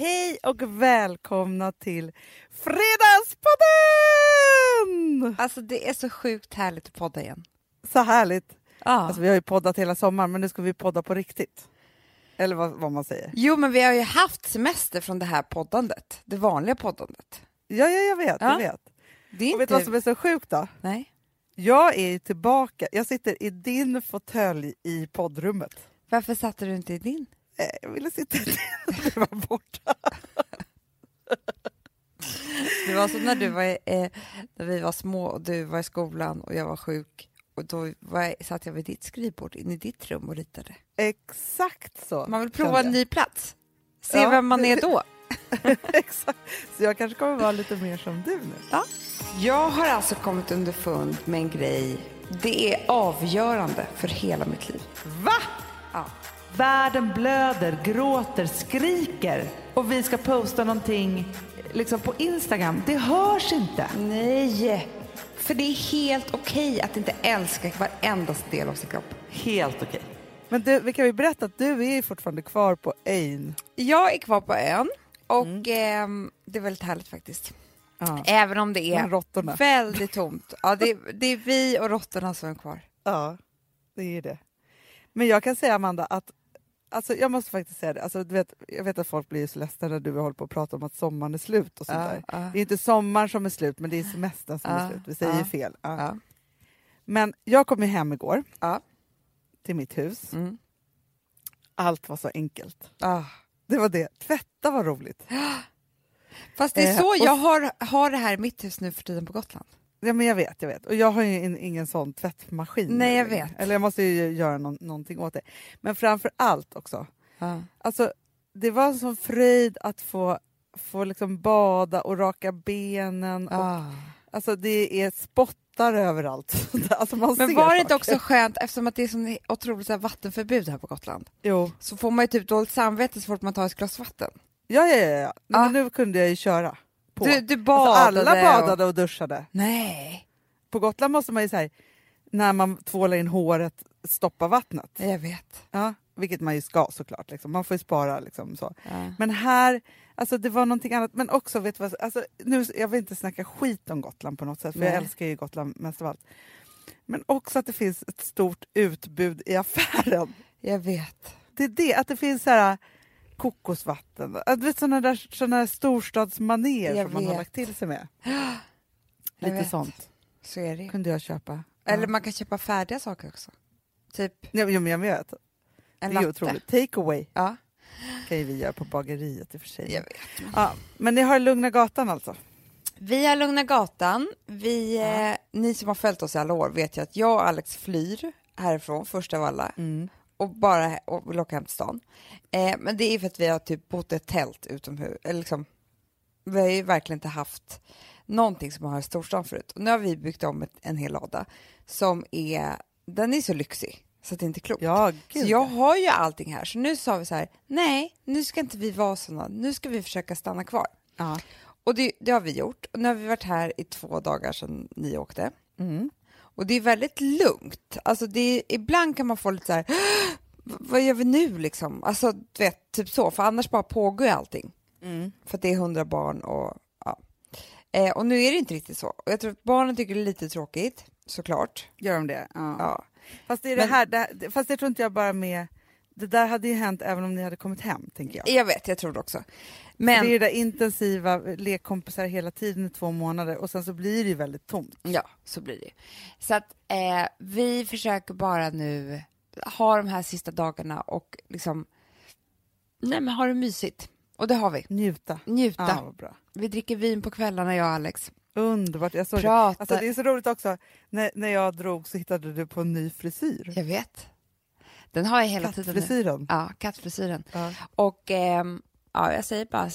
Hej och välkomna till Fredagspodden! Alltså det är så sjukt härligt att podda igen. Så härligt. Ja. Alltså, vi har ju poddat hela sommaren men nu ska vi podda på riktigt. Eller vad, vad man säger. Jo, men vi har ju haft semester från det här poddandet, det vanliga poddandet. Ja, ja jag vet. Ja. Jag vet. Det är Och vet du vad som är så sjukt då? Nej. Jag är ju tillbaka. Jag sitter i din fåtölj i poddrummet. Varför satte du inte i din? Eh, Jag ville sitta din du var borta. Det var som när, du var, eh, när vi var små och du var i skolan och jag var sjuk. Och då var jag, satt jag vid ditt skrivbord inne i ditt rum och ritade. Exakt så. Man vill prova en ny plats. Se Ja. vem man är då. Exakt. Så jag kanske kommer vara lite mer som du nu. Jag har alltså kommit underfund med en grej. Det är avgörande för hela mitt liv. Va? Ja. Världen blöder, gråter, skriker och vi ska posta någonting liksom på Instagram. Det hörs inte. Nej, för det är helt okej att inte älska varenda del av sin kropp. Helt okej. Men du, vi kan ju berätta att du är fortfarande kvar på Ain. Jag är kvar på ön och ehm, det är väldigt härligt faktiskt. Ja. Även om det är väldigt tomt. Ja, det, det är vi och råttorna som är kvar. Ja, det är det. Men jag kan säga Amanda att Alltså jag måste faktiskt säga det, alltså, du vet, jag vet att folk blir så ledsna när du håller på att prata om att sommaren är slut och sånt Ja, ja. Det är inte sommaren som är slut men det är semestern som är Ja, slut, vi säger fel. Men jag kom ju hem igår till mitt hus, Mm. allt var så enkelt. Ah. Det var det, tvätta var roligt. Fast det är Eh, så och- jag har, har det här i mitt hus nu för tiden på Gotland. Ja, men jag vet, jag vet. Och jag har ju in, ingen sån tvättmaskin. Nej, jag vet. Eller jag måste ju göra någon, någonting åt det. Men framför allt också, Ja. alltså det var en sån fröjd att få, få liksom bada och raka benen. Och, Ah. Alltså det är spottar överallt. alltså man Men var det inte också skönt, eftersom att det är så otroligt så här vattenförbud här på Gotland, Jo. så får man ju typ dåligt samvete så fort man tar ett glas vatten. Ja, ja, ja. ja. Nej, Ah. Men nu kunde jag ju köra på. Du, du alltså, badade alla och- badade och duschade. Nej, På Gotland måste man ju säga när man tvålar in håret, stoppa vattnet. jag vet. Ja, vilket man ju ska såklart. Liksom. Man får ju spara liksom så. Ja. Men här, alltså det var någonting annat. Men också, vet du vad, alltså, nu, jag vill inte snacka skit om Gotland på något sätt, för jag Nej. älskar ju Gotland mest av allt. Men också att det finns ett stort utbud i affären. Jag vet. Det är det, att det finns så här kokosvatten, att, du vet, såna där, såna där storstadsmanér Jag som man har lagt till sig med. Lite vet. sånt Så är det kunde jag köpa. Eller ja. man kan köpa färdiga saker också. Typ Ja, men jag vet, en det är latte. otroligt. Take away Ja, kan ju vi göra på bageriet i och för sig. jag vet. Ja, men ni har Lugna Gatan alltså? Vi har Lugna Gatan. Vi, Ja. eh, ni som har följt oss i alla år vet ju att jag och Alex flyr härifrån först av alla Mm. Och bara och vill åka hem till stan. Eh, men det är för att vi har typ bott i ett tält utomhus. Eller liksom, vi har ju verkligen inte haft någonting som man har i storstan förut. Och nu har vi byggt om ett, en hel lada som är, den är så lyxig så att det inte är klokt. Ja, Så jag har ju allting här, så nu sa vi så här, nej, nu ska inte vi vara såna, nu ska vi försöka stanna kvar. Ja. Och det, det har vi gjort. Och nu har vi varit här i två dagar sedan ni åkte. Mm. Och det är väldigt lugnt. Alltså det är, ibland kan man få lite så här, "Åh, vad gör vi nu liksom? Alltså du vet, typ så, för annars bara pågår ju allting. Mm. För att det är hundra barn och ja. Eh, och nu är det inte riktigt så. Och jag tror att barnen tycker det är lite tråkigt, såklart. Gör de det? Ja. Ja. Fast, det är det Men- här, det, fast det tror inte jag bara med... Det där hade ju hänt även om ni hade kommit hem, tänker jag. Jag vet, jag tror det också. Men Det är det där intensiva lekkompisar hela tiden i två månader och sen så blir det ju väldigt tomt. Ja, så blir det ju. Så att eh, vi försöker bara nu ha de här sista dagarna och liksom nej men ha det mysigt. Och det har vi. Njuta. Njuta. Ja, bra. Vi dricker vin på kvällarna jag och Alex. Underbart. Jag såg det. Alltså, det är så roligt också, när, när jag drog så hittade du på en ny frisyr. Jag vet. Den har jag hela tiden. Kattfrisyren. Ja, kattfrisyren. Ja. Och ehm, ja, jag säger bara,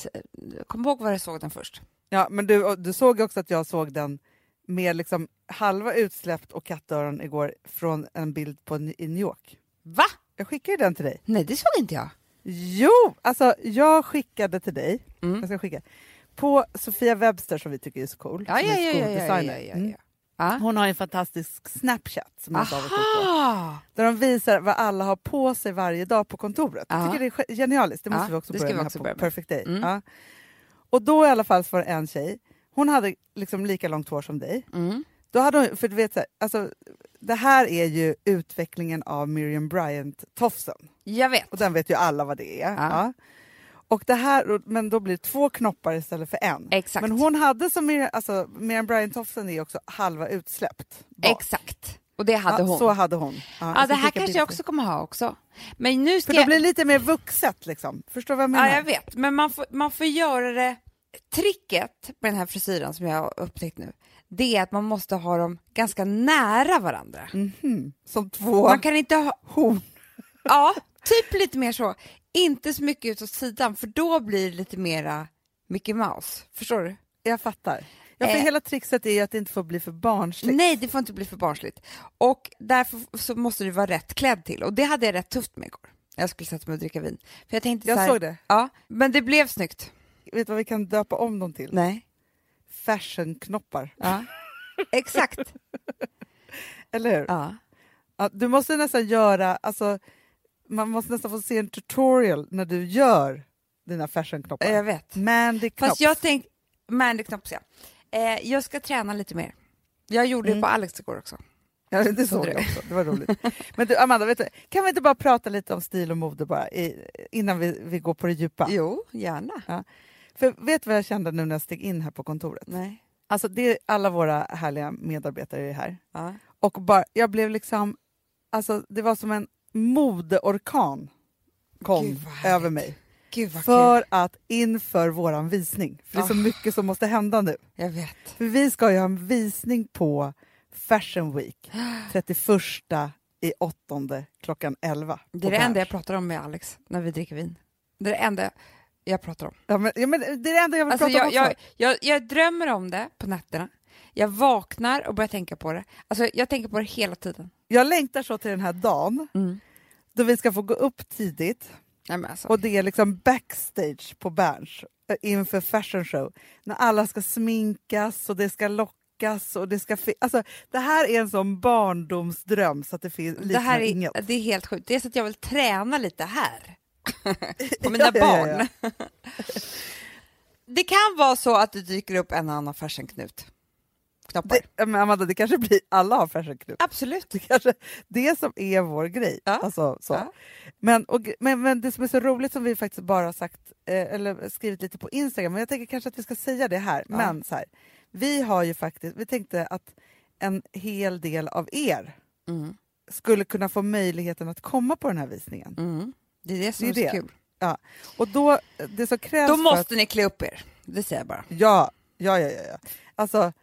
kom ihåg var jag såg den först. Ja, men du, du såg också att jag såg den med liksom halva utsläppt och kattöron igår från en bild på, i New York. Va? Jag skickade den till dig. Nej, det såg inte jag. Jo, alltså jag skickade till dig, Mm. jag ska skicka, på Sofia Webster som vi tycker är så cool. Ja, ja, ja, ja, ja, ja, ja, ja. Mm. Ja. Hon har en fantastisk Snapchat som jag på. Där de visar vad alla har på sig varje dag på kontoret. Jag Ja. tycker det är ge- genialiskt. Det måste Ja, vi också börja vi med också här börja med. Perfect Day. Mm. Ja. Och då i alla fall var det en tjej, hon hade liksom lika långt hår som dig. Mm. Då hade hon, för du vet, alltså, det här är ju utvecklingen av Miriam Bryant-tofsen. Jag vet. Och den vet ju alla vad det är. Ja. Ja. Och det här, men då blir det två knoppar istället för en. Exakt. Men hon hade som Miriam, alltså, Miriam Bryant-tofsen är också halva utsläppt. bak. Exakt. Och det hade ja, hon. Så hade hon. ja, jag det här kanske jag också kommer ha också. Men nu ska För då jag... blir det lite mer vuxet liksom. Förstår du vad jag menar? Ja, jag vet. Men man får, man får göra det... Tricket med den här frisyren som jag har upptäckt nu, det är att man måste ha dem ganska nära varandra. Mhm. Som två Man kan inte ha... horn. Ja, typ lite mer så. Inte så mycket ut åt sidan, för då blir det lite mera Mickey Mouse. Förstår du? Jag fattar. Ja, för Eh. hela trixet är ju att det inte får bli för barnsligt. Nej, det får inte bli för barnsligt. Och därför så måste du vara rätt klädd till. Och det hade jag rätt tufft med igår. Jag skulle sätta mig och dricka vin. För jag tänkte Jag så här, såg det. Ja, men det blev snyggt. Vet du vad vi kan döpa om dem till? Nej. Fashionknoppar. Ja. Exakt. Eller hur? Ja. Ja, du måste nästan göra, alltså, man måste nästan få se en tutorial när du gör dina fashionknoppar. Jag vet. Mandy Knops. Fast jag tänkte, Mandy Knops ja. Eh, jag ska träna lite mer. Jag gjorde Mm. det på Alex igår också. Ja, det såg jag du? också. Det var roligt. Men du, Amanda, vet du, kan vi inte bara prata lite om stil och mode bara i, innan vi, vi går på det djupa? Jo, gärna. För vet du vad jag kände nu när jag steg in här på kontoret? Nej. Alltså det är alla våra härliga medarbetare är här. Ja. Och bara, jag blev liksom, alltså det var som en modeorkan kom över mig. För kul. att inför våran visning, för det är så Ah. mycket som måste hända nu. Jag vet. För vi ska ju ha en visning på Fashion Week 31 i åttonde klockan 11. Det är det enda jag pratar om med Alex när vi dricker vin. Det är det enda jag pratar om. Ja, men, ja, men det är det enda jag vill Alltså, prata om jag, också. jag, jag, jag drömmer om det på nätterna. Jag vaknar och börjar tänka på det. Alltså, jag tänker på det hela tiden. Jag längtar så till den här dagen Mm. då vi ska få gå upp tidigt Nej, alltså. och det är liksom backstage på Berns eh, inför fashion show. När alla ska sminkas och det ska lockas och det ska... Alltså, det här är en sån barndomsdröm så att det finns det här inget. är, det är helt sjukt. Det är så att jag vill träna lite här. på mina Ja, ja, ja, barn. det kan vara så att det dyker upp en annan fashionknut. Knoppar. Det, ja, men Amanda, det kanske blir... Alla har fashionknut. Absolut. Det kanske det som är vår grej. Ja. Alltså, så. Ja. Men, och, men, men det som är så roligt som vi faktiskt bara har sagt, eh, eller skrivit lite på Instagram, men jag tänker kanske att vi ska säga det här. Ja. Men så här, vi har ju faktiskt, vi tänkte att en hel del av er Mm. skulle kunna få möjligheten att komma på den här visningen. Mm. Det är det som Det är, är så kul. Och då, det som krävs Då måste att, ni klä upp er. Det säger jag bara. ja, ja, ja, ja, ja. Alltså,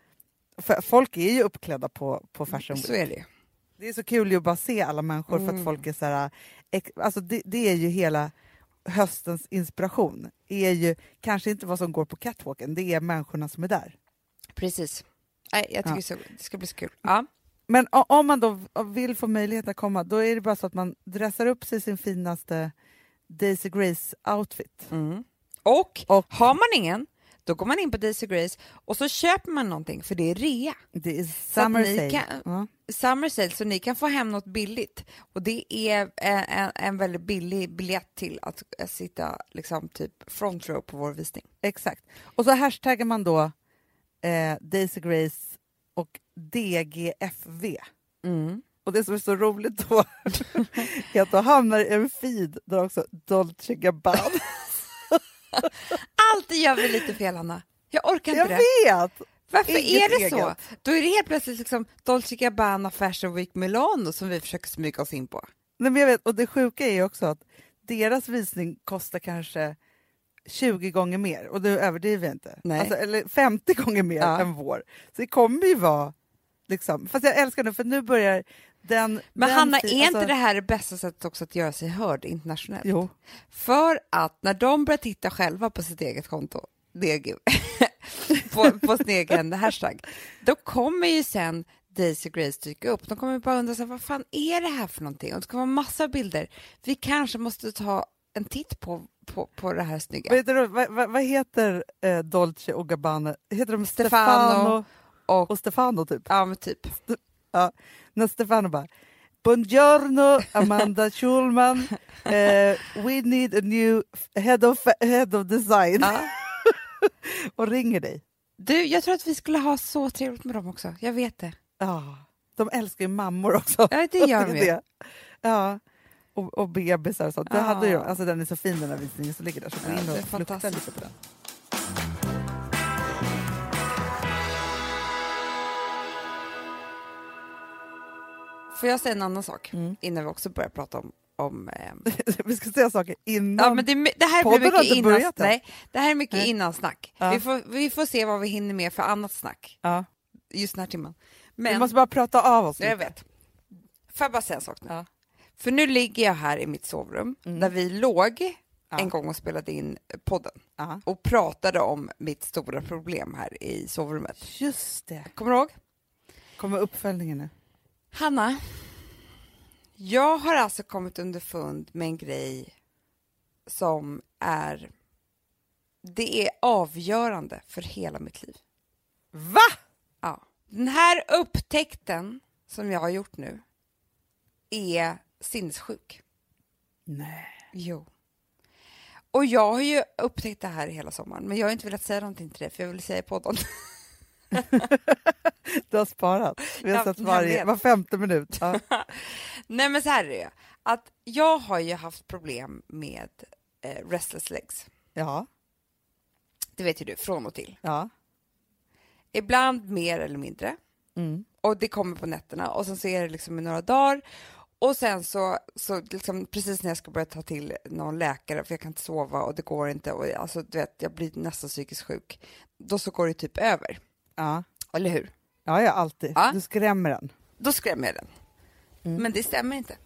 folk är ju uppklädda på, på Fashion Week. Så är det. Det är så kul att bara se alla människor för att Mm. folk är så här, alltså det, det är ju hela höstens inspiration. är ju kanske inte vad som går på catwalken, det är människorna som är där. Precis. Nej, jag tycker Ja. så, det ska bli så kul. Ja. Men om man då vill få möjlighet att komma, då är det bara så att man dressar upp sig i sin finaste Daisy Grace-outfit. Mm. Och, Och- har man ingen, då går man in på Daisy Grace och så köper man någonting för det är rea. Det är summer sale. kan- Ja. Summer sale, så ni kan få hem något billigt. Och det är en, en, en väldigt billig biljett till att eh, sitta liksom typ front row på vår visning. Exakt. Och så hashtaggar man då eh, Daisy Grace och DGFV. Mm. Och det som är så roligt då är att då hamnar i en feed där också Dolce Gabbana. Alltid gör vi lite fel, Anna. Jag orkar inte Jag det. vet! Varför inget är det så? eget. Då är det helt plötsligt liksom Dolce Gabbana Fashion Week Milano som vi försöker smyga oss in på. Nej, men jag vet. Och det sjuka är ju också att deras visning kostar kanske 20 gånger mer, och det överdriver jag inte. Nej. Alltså, eller 50 gånger mer Ja. än vår. Så det kommer ju vara... Liksom, fast jag älskar det, för nu börjar den... Men den Hanna, är inte alltså- det här det bästa sättet också att göra sig hörd internationellt? Jo. För att när de börjar titta själva på sitt eget konto, DG, på, på sin egen hashtag, då kommer ju sen Daisy Grace dyka upp. De kommer bara undra här, vad fan är det här för någonting? Och det kommer vara massa bilder. Vi kanske måste ta en titt på, på, på det här snygga. Vet du, vad, vad, vad heter eh, Dolce och Gabbana? Heter de Stefano. Stefano, Och, Och Stefano typ. ja men typ. Ja. När Stefano bara Buongiorno Amanda Schulman, eh, we need a new head of, head of design. Ja. och ringer dig. Du, jag tror att vi skulle ha så trevligt med dem också. Jag vet det. Ja, de älskar ju mammor också. Ja, det gör de ju. det. Ja. Och, och bebisar och sånt. Det Ja. hade ju, alltså den är så fin den här visningen som ligger där. Så gå in det och lukta fantastiskt. lite på den. Får jag säga en annan sak Mm. innan vi också börjar prata om, om ehm, Vi ska säga saker innan. Ja, men det, det här blir mycket innan, börjat än. nej, det här är mycket Nej. innansnack. Ja. Vi, får, vi får se vad vi hinner med för annat snack ja. just den här timmen. Vi Men, måste bara prata av oss jag lite. vet. Får jag bara säga en sak nu? Ja. För nu ligger jag här i mitt sovrum Mm. där vi låg en gång och spelade in podden Ja. och pratade om mitt stora problem här i sovrummet. Just det. Kommer du ihåg? Kommer uppföljningen nu. Hanna, jag har alltså kommit underfund med en grej som är... Det är avgörande för hela mitt liv. Va? Ja. Den här upptäckten som jag har gjort nu är sinnessjuk. Nej. Jo. Och jag har ju upptäckt det här hela sommaren, men jag har inte velat säga någonting till dig, för jag vill säga i podden. Du har sparat. Vi har Ja, sett varje, var femte minut. Ja. Nej, men så här är det ju. Att jag har ju haft problem med eh, restless legs. ja. Det vet ju du, från och till. ja. Ibland mer eller mindre. Mm. Och det kommer på nätterna och sen så är det liksom i några dagar. Och sen så, så liksom precis när jag ska börja ta till någon läkare för jag kan inte sova och det går inte och alltså du vet, jag blir nästan psykiskt sjuk. Då så går det typ över, Ja. eller hur? ja, ja, alltid. Ja. Du skrämmer den. Då skrämmer jag den. Mm. Men det stämmer inte.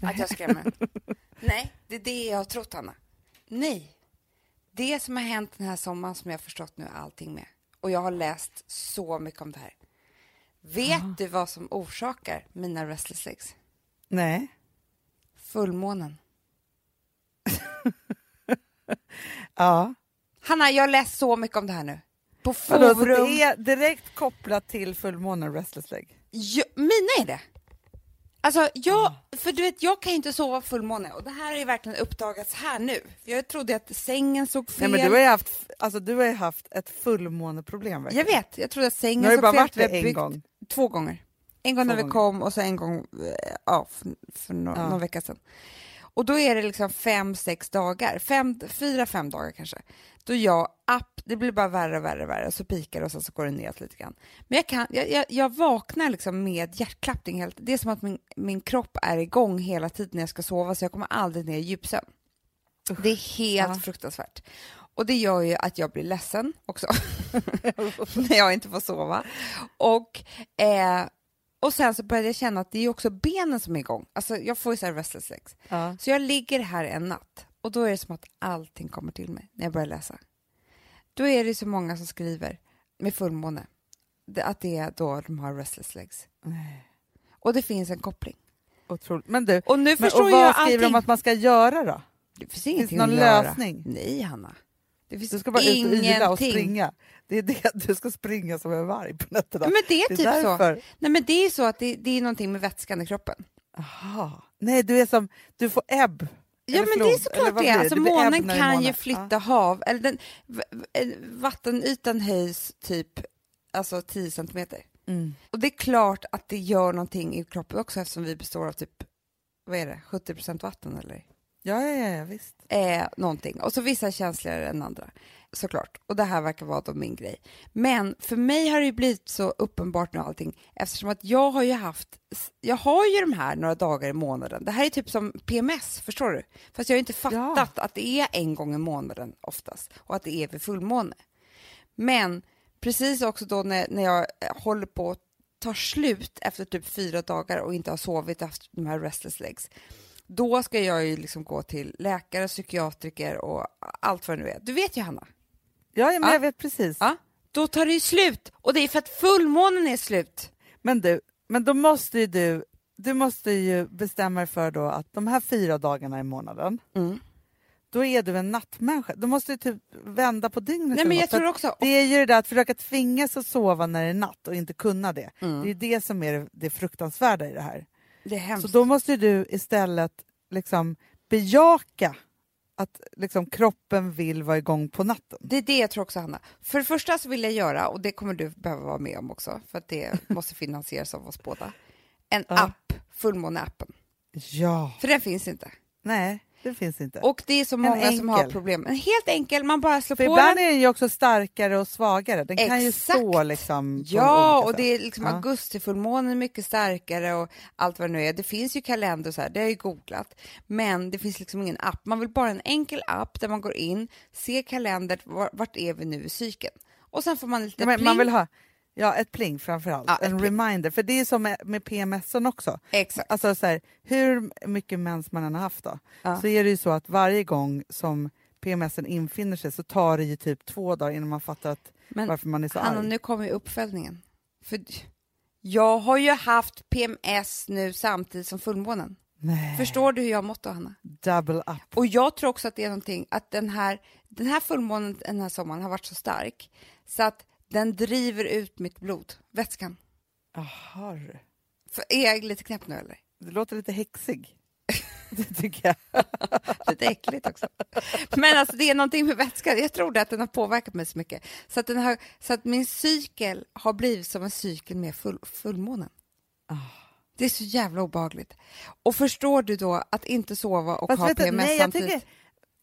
Att jag skrämmer den. Nej, det är det jag har trott, Hanna. Nej. Det som har hänt den här sommaren som jag har förstått nu allting med. Och jag har läst så mycket om det här. Vet du vad som orsakar mina restless legs? Nej. Fullmånen. Ja. Hanna, jag har läst så mycket om det här nu. På forum. det är direkt kopplat till fullmånen restless leg? Ja, mina är det. Alltså, jag, för du vet, jag kan ju inte sova fullmåne och det här har ju verkligen uppdagats här nu. Jag trodde att sängen såg fel. Nej, men du har ju haft, alltså, du har haft ett fullmåneproblem. Jag verkligen. vet, jag trodde att sängen Nu har det såg bara fel. varit har det en byggt- gång. Två gånger. En gång Två när vi gånger. kom och så en gång eh, ja, för, för no, Ja. någon vecka sedan. Och då är det liksom fem, sex dagar, fem, fyra, fem dagar kanske. Då jag, app, det blir bara värre och värre och värre, så pikar det och sen så går det ner lite grann. Men jag, kan, jag, jag, jag vaknar liksom med hjärtklappning. Helt, det är som att min, min kropp är igång hela tiden när jag ska sova, så jag kommer aldrig ner i djupsömn. Det är helt Ja. fruktansvärt. Och det gör ju att jag blir ledsen också, när jag inte får sova. Och, eh, och sen så började jag känna att det är också benen som är igång. Alltså jag får ju så här restless legs. Ja. Så jag ligger här en natt och då är det som att allting kommer till mig när jag börjar läsa. Då är det så många som skriver med fullmåne att det är då de har restless legs. Nej. Och det finns en koppling. Otroligt. Men du, Och nu men, förstår och jag vad allting. skriver de att man ska göra då? Det finns ingenting någon att göra. lösning? Nej, Hanna. Det finns Du ska bara ut och ingenting. yla och springa. Det är det, du ska springa som en varg på nätterna. Men det är det typ är så. därför. Nej, men det är så att det, det är någonting med vätskan i kroppen. Aha. Nej, du är som, du får ebb. Ja, men det är flod, såklart det är. blir Alltså, Det blir ebb månen är kan ju flytta hav, eller den, v- vattenytan höjs typ alltså 10 centimeter. Mm. Och det är klart att det gör någonting i kroppen också eftersom vi består av typ, vad är det, 70 procent vatten eller? Ja, ja, ja, ja, visst. Eh, någonting. Och så vissa känsligare än andra, såklart. Och det här verkar vara då min grej. Men för mig har det ju blivit så uppenbart nu allting eftersom att jag har ju haft, jag har ju de här några dagar i månaden. Det här är typ som PMS, förstår du? Fast jag har ju inte fattat att det är en gång i månaden oftast och att det är vid fullmåne. Men precis också då när, när jag eh, håller på att ta slut efter typ fyra dagar och inte har sovit efter de här restless legs, då ska jag ju liksom gå till läkare, psykiatriker och allt vad det nu är. Du vet ju Hanna, Ja, ja men Ja. jag vet precis. ja? då tar det ju slut och det är för att fullmånen är slut. Men du, men då måste ju du, du måste ju bestämma dig för då att de här fyra dagarna i månaden, Mm. då är du en nattmänniska. Då måste du typ vända på dygnet. Nej, men jag tror också... Det är ju det där att försöka tvingas att sova när det är natt och inte kunna det. Mm. Det är det som är det, det fruktansvärda i det här. Det är hemskt. Så då måste du istället liksom bejaka att liksom kroppen vill vara igång på natten. Det är det jag tror också, Hanna. För det första så vill jag göra, och det kommer du behöva vara med om också, för att det måste finansieras av oss båda, en Ja. app, fullmåneappen. Ja. För den finns inte. Nej, det finns inte. Och det är så många som har problem. En helt enkel, man bara slår För på ibland den. är den ju också starkare och svagare. Den kan ju Exakt. stå liksom Ja, och sätt. det är liksom Ja. augustifullmånen är mycket starkare och allt vad det nu är. Det finns ju kalender och så här, det har jag ju googlat. Men det finns liksom ingen app. Man vill bara en enkel app där man går in, ser kalendern, var- vart är vi nu i cykeln? Och sen får man lite Ja, man vill ha ja, ett pling framför allt. Ja, en pling. reminder. För det är som med, med PMSen också. Exakt. Alltså så här, hur mycket mens man än har haft då, Ja. så är det ju så att varje gång som PMSen infinner sig så tar det ju typ två dagar innan man fattar att, Men varför man är så Hanna, arg. nu kommer ju uppföljningen. För jag har ju haft PMS nu samtidigt som fullmånen. Nej, Förstår du hur jag mått då, Hanna? double up. Och jag tror också att det är någonting, att den här, den här fullmånen den här sommaren har varit så stark så att den driver ut mitt blod, vätskan. Jaha, du. För, är jag lite knäpp nu eller? det låter lite häxig. det tycker jag. Lite äckligt också. Men alltså det är någonting med vätskan, jag tror att den har påverkat mig så mycket. Så att, den har, så att min cykel har blivit som en cykel med full, fullmånen. Ah. Det är så jävla obehagligt. Och förstår du då att inte sova och Fast ha vet du, PMS nej, jag, samtidigt? tycker,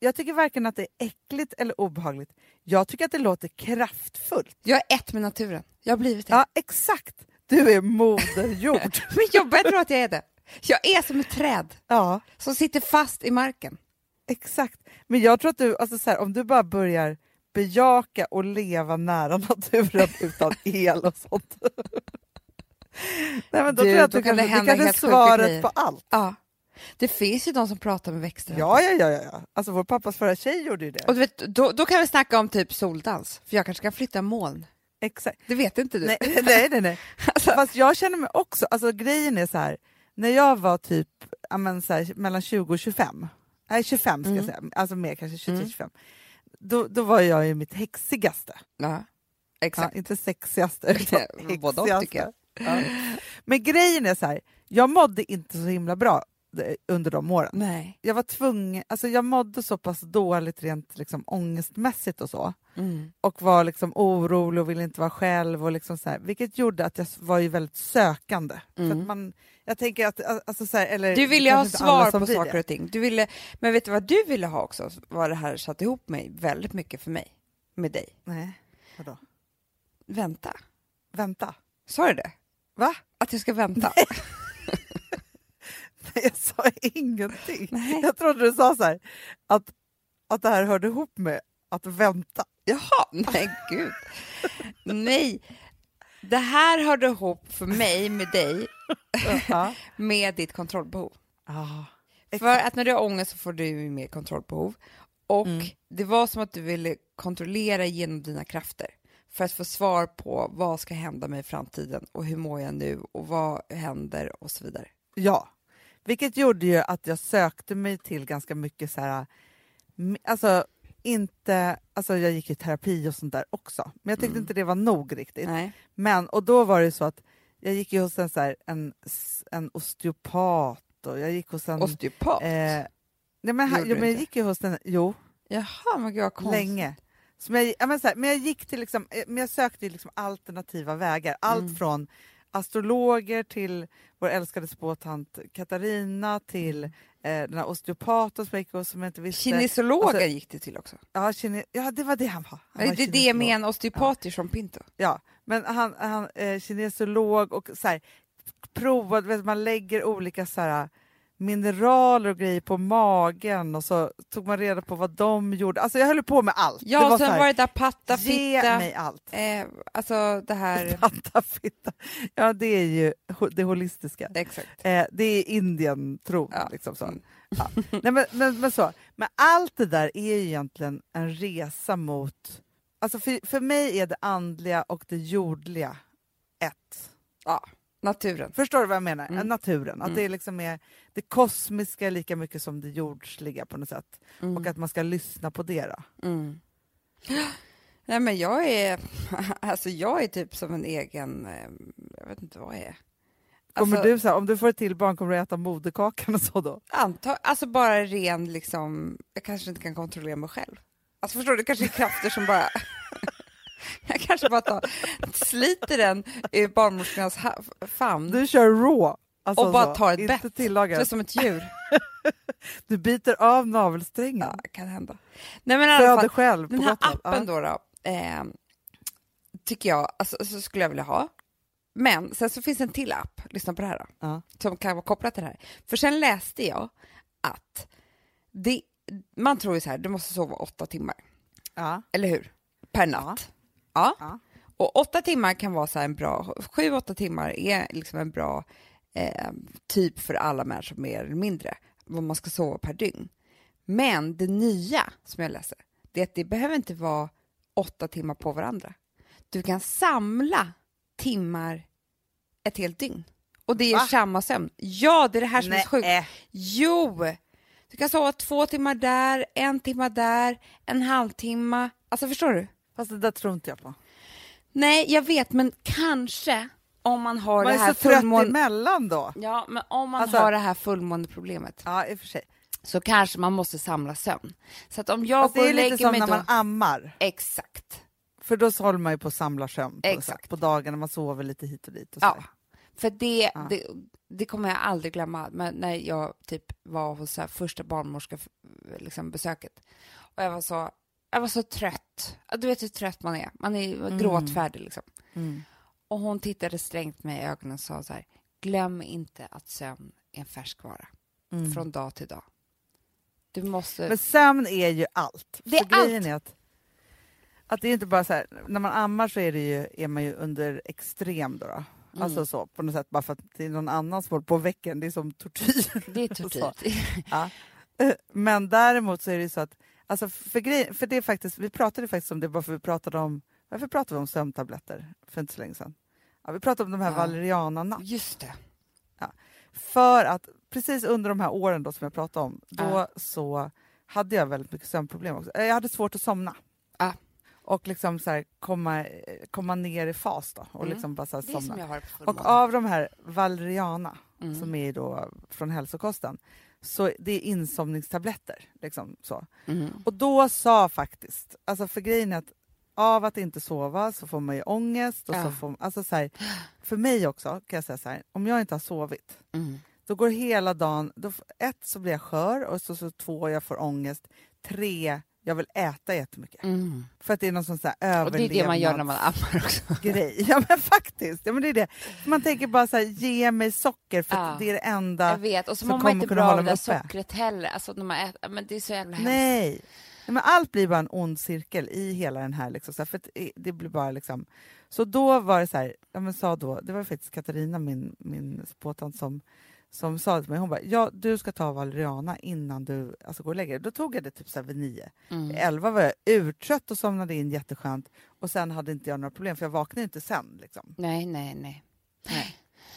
jag tycker varken att det är äckligt eller obehagligt. Jag tycker att det låter kraftfullt. Jag är ett med naturen. Jag har blivit det. Ja, exakt. Du är moder jord. Men jag börjar tro att jag är det. Jag är som ett träd ja, som sitter fast i marken. exakt. Men jag tror att du, alltså så här, om du bara börjar bejaka och leva nära naturen utan el och sånt. Nej, men då Du, tror jag att du kan det det kanske är svaret på allt. Ja. Det finns ju de som pratar med växter. Ja, ja, ja, ja, ja. Alltså vår pappas förra tjej gjorde ju det. Och du vet, då, då kan vi snacka om typ soldans, för jag kanske kan flytta moln. Exakt. Det vet inte du. Nej, nej, nej. nej. Alltså, Fast jag känner mig också, alltså grejen är så här, när jag var typ ja, men så här, mellan 20 och 25, nej 25 ska Mm. jag säga, alltså mer kanske Mm. 23-25, då, då var jag i mitt häxigaste. ja, Ja, exakt. inte sexigaste, utan Både och, tycker jag. Ja. Men grejen är så här, jag mådde inte så himla bra under de åren. Nej. Jag var tvungen, alltså jag mådde så pass dåligt rent liksom ångestmässigt och så Mm. och var liksom orolig och ville inte vara själv. Och liksom så här, vilket gjorde att jag var ju väldigt sökande. För Mm. att man, jag tänker att, alltså så här, eller, Du ville ha svar på saker och ting. Du ville, men vet du vad du ville ha också? Vad det här satt ihop mig väldigt mycket för mig, med dig. Nej, vadå? Vänta, Vänta, sa du det? va? Att jag ska vänta? Jag sa ingenting. Nej. Jag trodde du sa så här, att, att det här hörde ihop med att vänta. Jaha, nej gud. Nej, det här hörde ihop för mig med dig med ditt kontrollbehov. Ah, För att när du har ångest så får du mer kontrollbehov. Och Mm. det var som att du ville kontrollera genom dina krafter för att få svar på vad ska hända mig i framtiden och hur mår jag nu och vad händer och så vidare. Ja, vilket gjorde ju att jag sökte mig till ganska mycket så här, alltså inte, alltså jag gick i terapi och sånt där också, men jag tyckte Mm. inte det var nog riktigt. Nej. Men, och då var det så att jag gick ju hos en, så här, en, en osteopat och jag gick hos en... Osteopat? eh, nej men, Gjorde jo, men jag gick ju hos en, jo, Jaha, men gud vad konstigt. länge. Jag, ja, men, så här, men jag gick till liksom, eh, men jag sökte liksom alternativa vägar. Allt Mm. från astrologer till vår älskade spåtant Katarina till eh, den här osteopaten som jag gick hos som jag inte visste. Kinesologer Alltså- gick det till också. Ja, kine, ja, det var det han var. Han Det var är det kinesolog. med en osteopat i Jean Pinto. Ja, men han, han eh, kinesolog och så här, provade, vet, man lägger olika så här, mineraler och grejer på magen och så tog man reda på vad de gjorde. Alltså jag höll på med allt. det Ja, var sen så här, var det där patta, ge fitta, mig allt. eh, alltså det här... Pattafitta. Ja, det är ju det holistiska. Exakt. Eh, det är Indien-tron. Ja. Liksom så. Mm. Ja. Nej, men, men, men, så. men allt det där är ju egentligen en resa mot... Alltså för, för mig är det andliga och det jordliga ett. Ja. Naturen. Förstår du vad jag menar? Mm. Naturen. Att Mm. det liksom är det kosmiska lika mycket som det jordsliga på något sätt. Mm. Och att man ska lyssna på det då. Mm. Nej men jag är, alltså jag är typ som en egen, eh, jag vet inte vad jag är. Kommer Alltså, du så här, om du får ett till barn, kommer du äta moderkakan och så då? anta, alltså bara ren liksom, jag kanske inte kan kontrollera mig själv. Alltså förstår du, det kanske är krafter som bara, jag kanske bara tar, sliter den ur barnmorskornas famn. Du kör raw. Alltså Och bara så, tar ett bett. Det tillagat. som ett djur. Du biter av navelsträngen. Ja, kan hända. Nej men i alla fall, Föder själv Den här Gotland. appen då, då eh, tycker jag, alltså, så skulle jag vilja ha. Men sen så finns en till app, lyssna på det här då, Ja. som kan vara kopplat till det här. För sen läste jag att det, man tror ju så här, du måste sova åtta timmar, Ja. eller hur? Per natt. Ja. Ja. Och åtta timmar kan vara så här en bra, sju, åtta timmar är liksom en bra eh, typ för alla människor mer eller mindre, vad man ska sova per dygn. Men det nya som jag läser, det är att det behöver inte vara åtta timmar på varandra. Du kan samla timmar ett helt dygn. Och det är Va? samma sömn. Ja, det är det här som är så sjukt. Nej. Jo! Du kan sova två timmar där, en timme där, en halvtimme. Alltså förstår du? Fast det där tror inte jag på. Nej, jag vet, men kanske om man har Man det är här så trött emellan då. Ja, men om man Alltså- har det här fullmåneproblemet Ja, i och för sig. så kanske man måste samla sömn. Så att om jag Fast går det och är lite lägger som mig när då... man ammar. Exakt. För då håller man ju på att samla sömn på, Exakt. på dagarna, man sover lite hit och dit. Och. Ja. För det, Ja. det, det kommer jag aldrig glömma, men när jag typ var hos så första barnmorska liksom, besöket. Och jag var så, jag var så trött. Du vet hur trött man är. Man är Mm. gråtfärdig liksom. Mm. Och hon tittade strängt mig i ögonen och sa så här, glöm inte att sömn är en färskvara. Mm. Från dag till dag. Du måste... Men sömn är ju allt. Det är grejen är att, att det är inte bara så här, när man ammar så är, det ju, är man ju under extrem då. då. Mm. Alltså så, på något sätt, bara för att det är någon annan som håller på väcken, det är som tortyr. det är tortyr. Ja. Eh, Men däremot så är det ju så att, alltså för, grej, för det är faktiskt, vi pratade faktiskt om det bara för vi pratade om, varför pratade vi om sömntabletter för inte så länge sedan? Ja, vi pratade om de här Ja. valerianarna. Just det. För att precis under de här åren då som jag pratade om, då Ja. så hade jag väldigt mycket sömnproblem också. Eh, Jag hade svårt att somna. Ja. Och liksom så här, komma, eh, komma ner i fas då och Mm. liksom bara så här somna. Och av de här valeriana, Mm. som är då från hälsokosten, så det är insomningstabletter. Liksom så. Mm. Och då sa faktiskt, alltså för grejen är att av att inte sova så får man ju ångest. Och Ja. så får, alltså så här, för mig också kan jag säga så här, om jag inte har sovit Mm. då går hela dagen, då, ett så blir jag skör och så, så två jag får ångest, tre jag vill äta jättemycket. Mm. För att det är någon sån så här Och det är det man gör när man ammar också. överlevnadsgrej. Ja men faktiskt, ja, men det är det. Man tänker bara så här, ge mig socker för Ja. det är det enda. Jag vet, och så mår man kommer inte bra av hålla det där sockret heller. Alltså när man äter, men det är så jävla hemskt. Nej. Nej, men allt blir bara en ond cirkel i hela den här. Liksom, så här för det- det blir bara liksom... Så då var det så här, ja, men sa då, det var faktiskt Katarina, min, min spåtant, som, som sa till mig, hon bara, ja du ska ta valeriana innan du alltså, går och lägger dig. Då tog jag det typ så vid nio. Mm. Elva var jag urtrött och somnade in jätteskönt och sen hade inte jag några problem för jag vaknade inte sen. Liksom. Nej, nej, nej. Nej.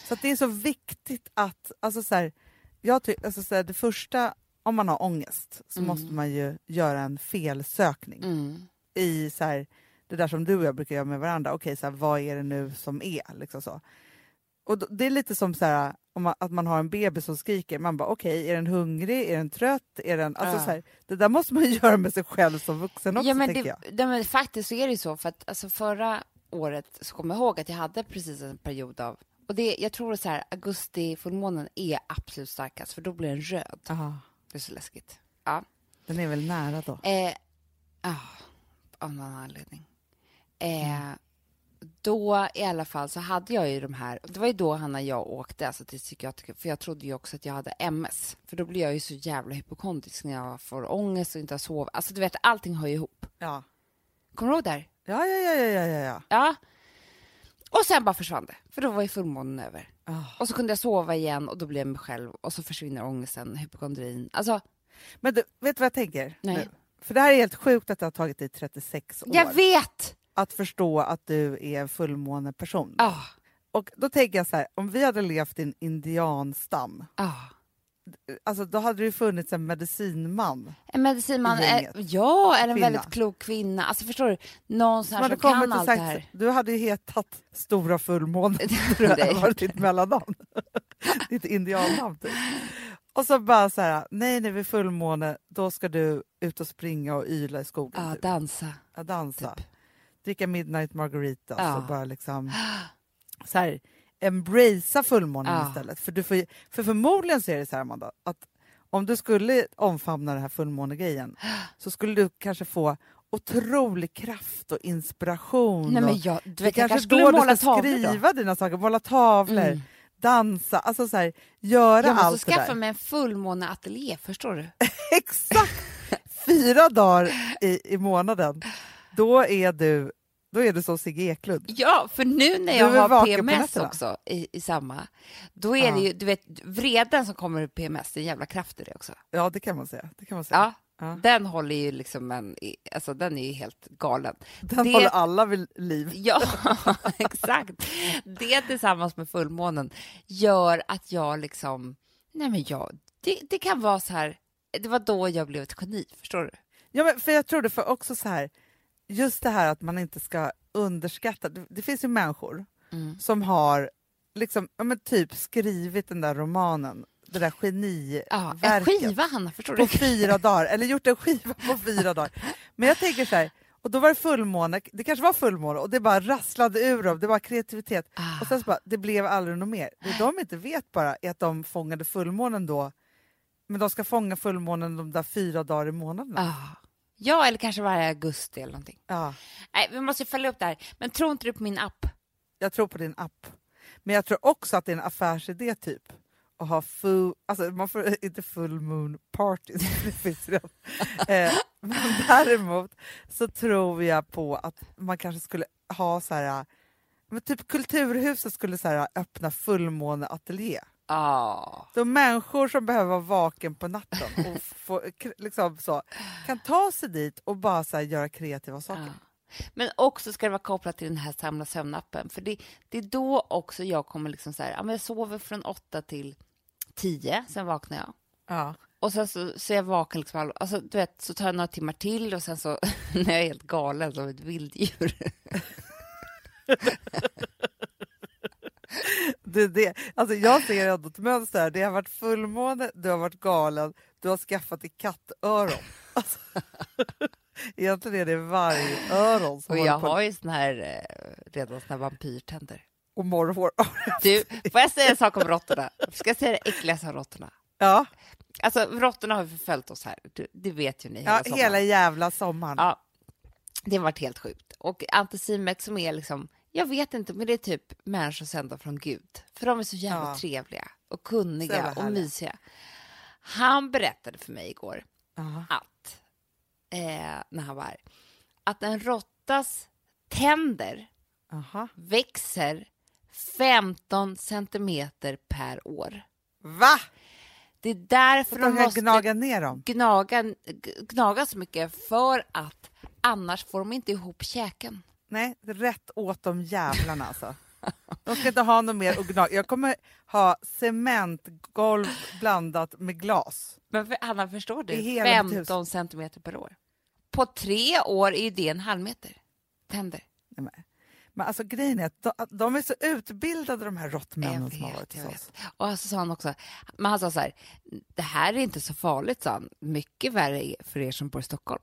Så det är så viktigt att, alltså så här, jag ty, alltså så här, det första, om man har ångest så Mm. måste man ju göra en felsökning Mm. i så här, det där som du och jag brukar göra med varandra. Okej, så här, vad är det nu som är? Liksom så. Och då, det är lite som så här, man, att man har en bebis som skriker. Man bara, okej, är den hungrig? Är den trött? Är den, alltså, Ja. så här, det där måste man göra med sig själv som vuxen också, ja, men det, jag. det, men faktiskt så är det så, för att alltså, förra året så kommer jag ihåg att jag hade precis en period av och det, jag tror så här, augusti fullmånen är absolut starkast, för då blir den röd. Aha, Det är så läskigt. Ja. den är väl nära då? Eh, ah, av någon anledning. Eh, Då i alla fall så hade jag ju de här, det var ju då Hanna jag åkte alltså till psykiatriker, för jag trodde ju också att jag hade MS. För då blir jag ju så jävla hypokondrisk när jag får ångest och inte har sovit. Alltså du vet, allting hör ju ihop. Ja. Kommer du ihåg där? Ja, ja, ja, ja, ja, ja, ja. Och sen bara försvann det, för då var ju fullmånen över. Ah. Och så kunde jag sova igen och då blev jag mig själv och så försvinner ångesten, hypokondrin. Alltså, Men du, vet du vad jag tänker? Nej. Nu? För det här är helt sjukt att det har tagit dig 36 år jag vet! Att förstå att du är en fullmåneperson. Ah, Och då tänker jag så här, om vi hade levt i en indianstam, Ah. alltså då hade det funnits en medicinman En medicinman, I är, ja, är en Kvinna. väldigt klok kvinna. Alltså förstår du? Någon som som kan allt det sagt, här. du hade ju hetat Stora fullmånen, Det det jag hade varit ditt mellannamn. ditt indiannamn typ. Och så bara så här, nej nej vid fullmåne då ska du ut och springa och yla i skogen. Ja, typ. dansa. Ja, dansa. typ. Dricka midnight margaritas Ja. och bara liksom så här, embracea fullmånen Ja. istället. För, du får, för förmodligen så är det så här Amanda, att om du skulle omfamna den här fullmånegrejen så skulle du kanske få otrolig kraft och inspiration. Nej, men jag, du vet, jag kanske då du måla ska tavlor då. skriva dina saker, måla tavlor, Mm. dansa, alltså så här, göra Jag måste allt det skaffa där. mig en fullmåneateljé, förstår du? Exakt! Fyra dagar i, i månaden, då är du, då är du som Sigge Eklund. Ja, för nu när jag har PMS också i, i samma, då är Ja. det ju, du vet, vreden som kommer ur PMS, det är en jävla kraft i det också. Ja, det kan man säga. Det kan man säga. Ja, Ja. den håller ju liksom en, alltså den är ju helt galen. Den det- håller alla vid liv. Ja, exakt. Det tillsammans med fullmånen gör att jag liksom, nej men jag, det, det kan vara så här, det var då jag blev ett geni, förstår du? Ja, men för jag tror det för också så här, just det här att man inte ska underskatta. Det, det finns ju människor Mm. som har liksom, ja, men typ skrivit den där romanen, det där Ja, en geniverket. skiva Hanna, förstår på du? fyra dagar, eller gjort en skiva på fyra dagar. Men jag tänker så här, och då var det fullmåne, det kanske var fullmåne och det bara rasslade ur dem, det var kreativitet. Ah. Och sen så bara, det blev aldrig något mer. Det de inte vet bara är att de fångade fullmånen då, men de ska fånga fullmånen de där fyra dagar i månaden. Ah. Ja, eller kanske varje augusti eller någonting. Ja, Nej, vi måste följa upp det här. Men tror inte du på min app? jag tror på din app. Men jag tror också att det är en affärsidé typ. Att ha full, alltså man får inte full moon parties, det finns redan. Eh, men däremot så tror jag på att man kanske skulle ha så här, men typ Kulturhuset skulle så här, öppna fullmåneateljé. Ja. De människor som behöver vara vaken på natten och få, liksom så, kan ta sig dit och bara så göra kreativa saker. Ja. Men också ska det vara kopplat till den här samla sömnappen. För det, det är då också jag kommer liksom så här, ja, men jag sover från åtta till tio, sen vaknar jag. Ja. Och sen så, så är jag vaken liksom, all- alltså, du vet, så tar jag några timmar till och sen så när jag är helt galen som ett vilddjur. Det, det, alltså jag ser ändå ett mönster här. Det har varit fullmåne, du har varit galen, du har skaffat dig kattöron. Alltså, egentligen är det vargöron som Och jag har ju sån här, eh, redan såna vampyrtänder. och morrhår. Du, får jag säga en sak om råttorna? Ska jag säga det äckligaste om råttorna? Ja, Alltså råttorna har förföljt oss här, det vet ju ni hela ja sommaren. hela jävla sommaren. Ja, det har varit helt sjukt. Och Anticimex som är liksom, jag vet inte, men det är typ människor sända från Gud. För de är så jävla Ja. trevliga och kunniga och mysiga. Han berättade för mig igår Ja. att, eh, när han var här, att en råttas tänder Aha. växer 15 centimeter per år. Va? Det är därför För de måste gnaga ner dem? gnaga, gnaga så mycket för att annars får de inte ihop käken. Nej, rätt åt de jävlarna alltså. De ska inte ha något mer att gnaga. Jag kommer ha cementgolv blandat med glas. Men för, Anna, förstår du? I hela mitt hus. 15 centimeter per år. På tre år är det en halv meter tänder. Nej, men- Men alltså grejen är att de, de är så utbildade de här råttmännen som har varit hos oss. Och så sa han också, men han sa så här, det här är inte så farligt, sa han. Mycket värre är för er som bor i Stockholm.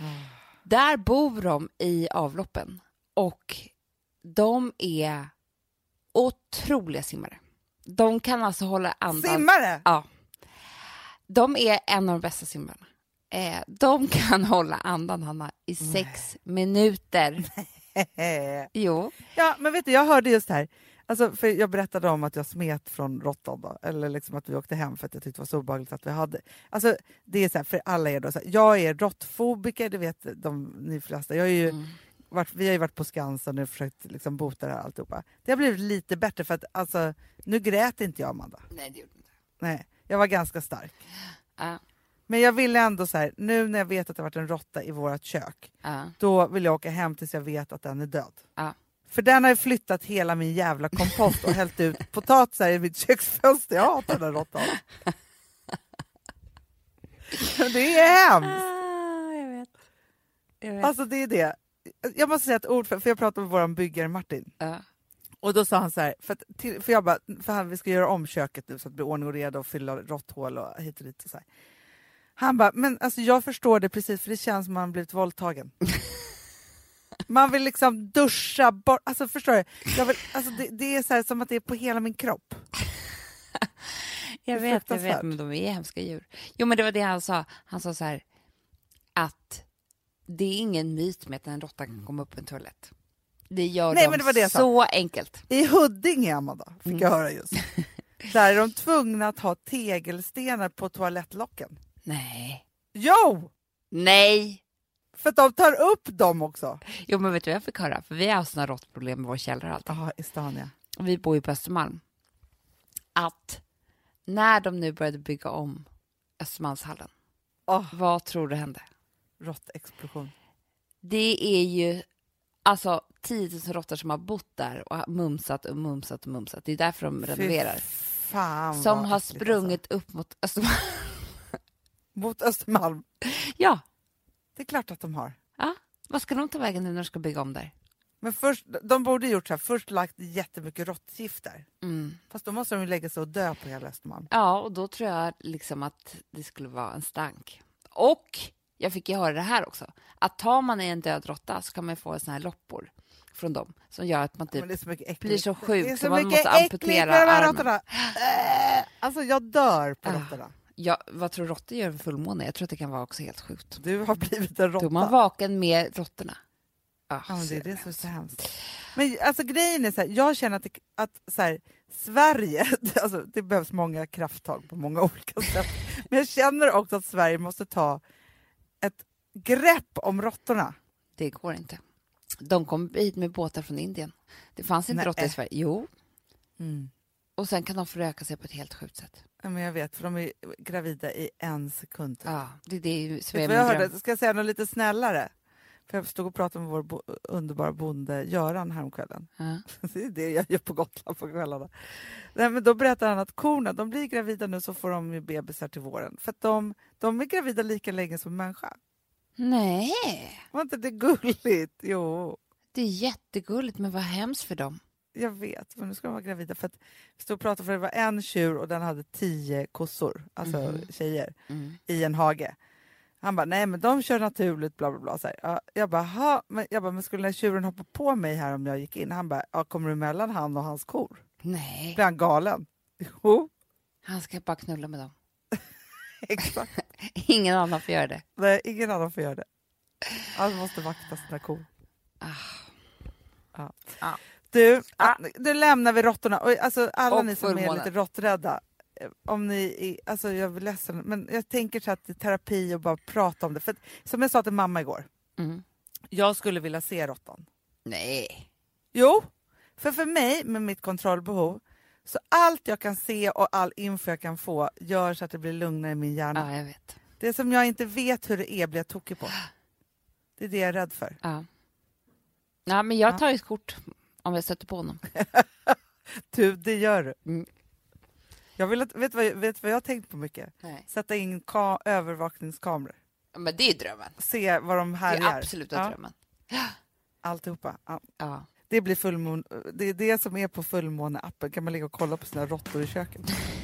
Ah. Där bor de i avloppen och de är otroliga simmare. De kan alltså hålla andan. Simmare! Ja. De är en av de bästa simmarna. Eh, de kan hålla andan, Hanna, i sex minuter. Jo. ja, men vet du, jag hörde just här. Alltså, för jag berättade om att jag smet från råttan, då, eller liksom att vi åkte hem för att jag tyckte det var så obehagligt att vi hade... Alltså, det är så här, för alla er då, så här, jag är råttfobiker, det vet de ni flesta. Jag är ju, Mm. varit, vi har ju varit på Skansen och försökt liksom bota det här alltihopa. Det har blivit lite bättre för att alltså, nu grät inte jag Amanda. Nej, det gjorde de inte. Nej, jag var ganska stark. Ja, Men jag ville ändå så här, nu när jag vet att det har varit en råtta i vårt kök, ja. då vill jag åka hem tills jag vet att den är död. Ja. För den har ju flyttat hela min jävla kompost och hällt ut potatisar i mitt köksfönster. Jag hatar den råttan. Det är hemskt. Ah, jag vet. Jag vet. Alltså det är det. Jag måste säga ett ord, för, för jag pratade med vår byggare Martin. Ja. Och då sa han så här, för, att för jag bara, för han, vi ska göra om köket nu så att det blir ordning och reda och fylla råtthål och hit och dit. Och så här. Han bara, men alltså jag förstår det precis för det känns som att man blivit våldtagen. man vill liksom duscha bort, alltså förstår du? Jag vill, alltså det, det är så här, som att det är på hela min kropp. Jag vet, jag vet, men de är hemska djur. Jo, men det var det han sa. Han sa så här att det är ingen myt med att en råtta kan komma upp en toalett. Det gör Nej, de men det var det så enkelt. I Huddinge, Amanda, fick jag höra just. Där är de tvungna att ha tegelstenar på toalettlocken. Nej. Jo! Nej! För att de tar upp dem också. Jo, men vet du vad jag fick höra? För vi har såna råttproblem med vår källare och allt. Ja. Och vi bor ju på Östermalm. Att när de nu började bygga om Östermalmshallen, Oh, vad tror du hände? råttexplosion. Det är ju alltså 10 000 råttor som har bott där och mumsat och mumsat och mumsat. Det är därför de renoverar. Fan Som har äckligt, sprungit upp mot Östermalm. Alltså. Mot Östermalm. Ja, Det är klart att de har. ja. Vad ska de ta vägen nu när de ska bygga om där? Men först, de borde gjort så här, först lagt jättemycket råttgift där. Mm. Fast då måste de ju lägga sig och dö på hela Östermalm. Ja, och då tror jag liksom att det skulle vara en stank. Och jag fick ju höra det här också. Att tar man i en död råtta så kan man få såna här loppor från dem som gör att man Ja, typ är så blir så sjuk så så man måste amputera armen. råttorna. Äh, Alltså jag dör på Ah. råttorna. Ja, vad tror du råttor gör för fullmåne? Jag tror att det kan vara också helt sjukt. Du har blivit en Då är man råtta. vaken med råttorna. Ah, Ja, men det är det som är så hemskt. Men alltså grejen är så här, jag känner att, det, att så här, Sverige, alltså, det behövs många krafttag på många olika sätt. Men jag känner också att Sverige måste ta ett grepp om råttorna. Det går inte. De kom hit med båtar från Indien. Det fanns inte råttor i Sverige. Jo, Mm. Och sen kan de föröka sig på ett helt sjukt sätt. Ja, men jag vet, för de är gravida i en sekund. Ja, det är det som är jag dröm. hörde? Ska jag säga något lite snällare? För jag stod och pratade med vår bo- underbara bonde Göran häromkvällen. Ja. Det är det jag gör på Gotland på kvällarna. Nej, men då berättar han att korna de blir gravida nu så får de ju bebisar till våren. För de, de är gravida lika länge som människa. Nej, Var inte det gulligt? Jo, det är jättegulligt, men vad hemskt för dem. Jag vet. Men nu ska de vara gravida. För att vi stod och pratade för det var en tjur och den hade tio kossor, alltså Mhm. tjejer, Mm. i en hage. Han bara, nej men de kör naturligt, bla bla bla. Så här. Ja, jag bara, "Ha." men, jag bara, men skulle den här tjuren hoppa på mig här om jag gick in? Han bara, ja, kommer du mellan han och hans kor? Nej, Blir han galen? Jo, han ska bara knulla med dem. exakt. Ingen annan får göra det. Nej, ingen annan får göra det. Han måste vakta sina kor. Ah. Ja. Ja. Du, Ah. nu lämnar vi råttorna. Alltså, alla Och ni som är lite råtträdda, eh, om ni är, alltså jag är ledsen, men jag tänker så att det är terapi och bara prata om det. För att, som jag sa till mamma igår, Mm. jag skulle vilja se råttan. Nej. Jo, för för mig med mitt kontrollbehov, så allt jag kan se och all info jag kan få gör så att det blir lugnare i min hjärna. Ja, jag vet. Det som jag inte vet hur det är blir jag tokig på. Det är det jag är rädd för. Ja. Ja, men jag tar ju ett kort om jag sätter på honom. Du, det gör du. Mm. Jag vill att, vet, du vad, vet vad jag har tänkt på mycket? Nej. Sätta in ka- övervakningskameror. Men det är drömmen. Se vad de Det härjar. är absoluta Ja, drömmen. alltihopa. Ja. Ja. Det blir fullmån, det är det som är på fullmåneappen. kan man ligga och kolla på sina råttor i köket.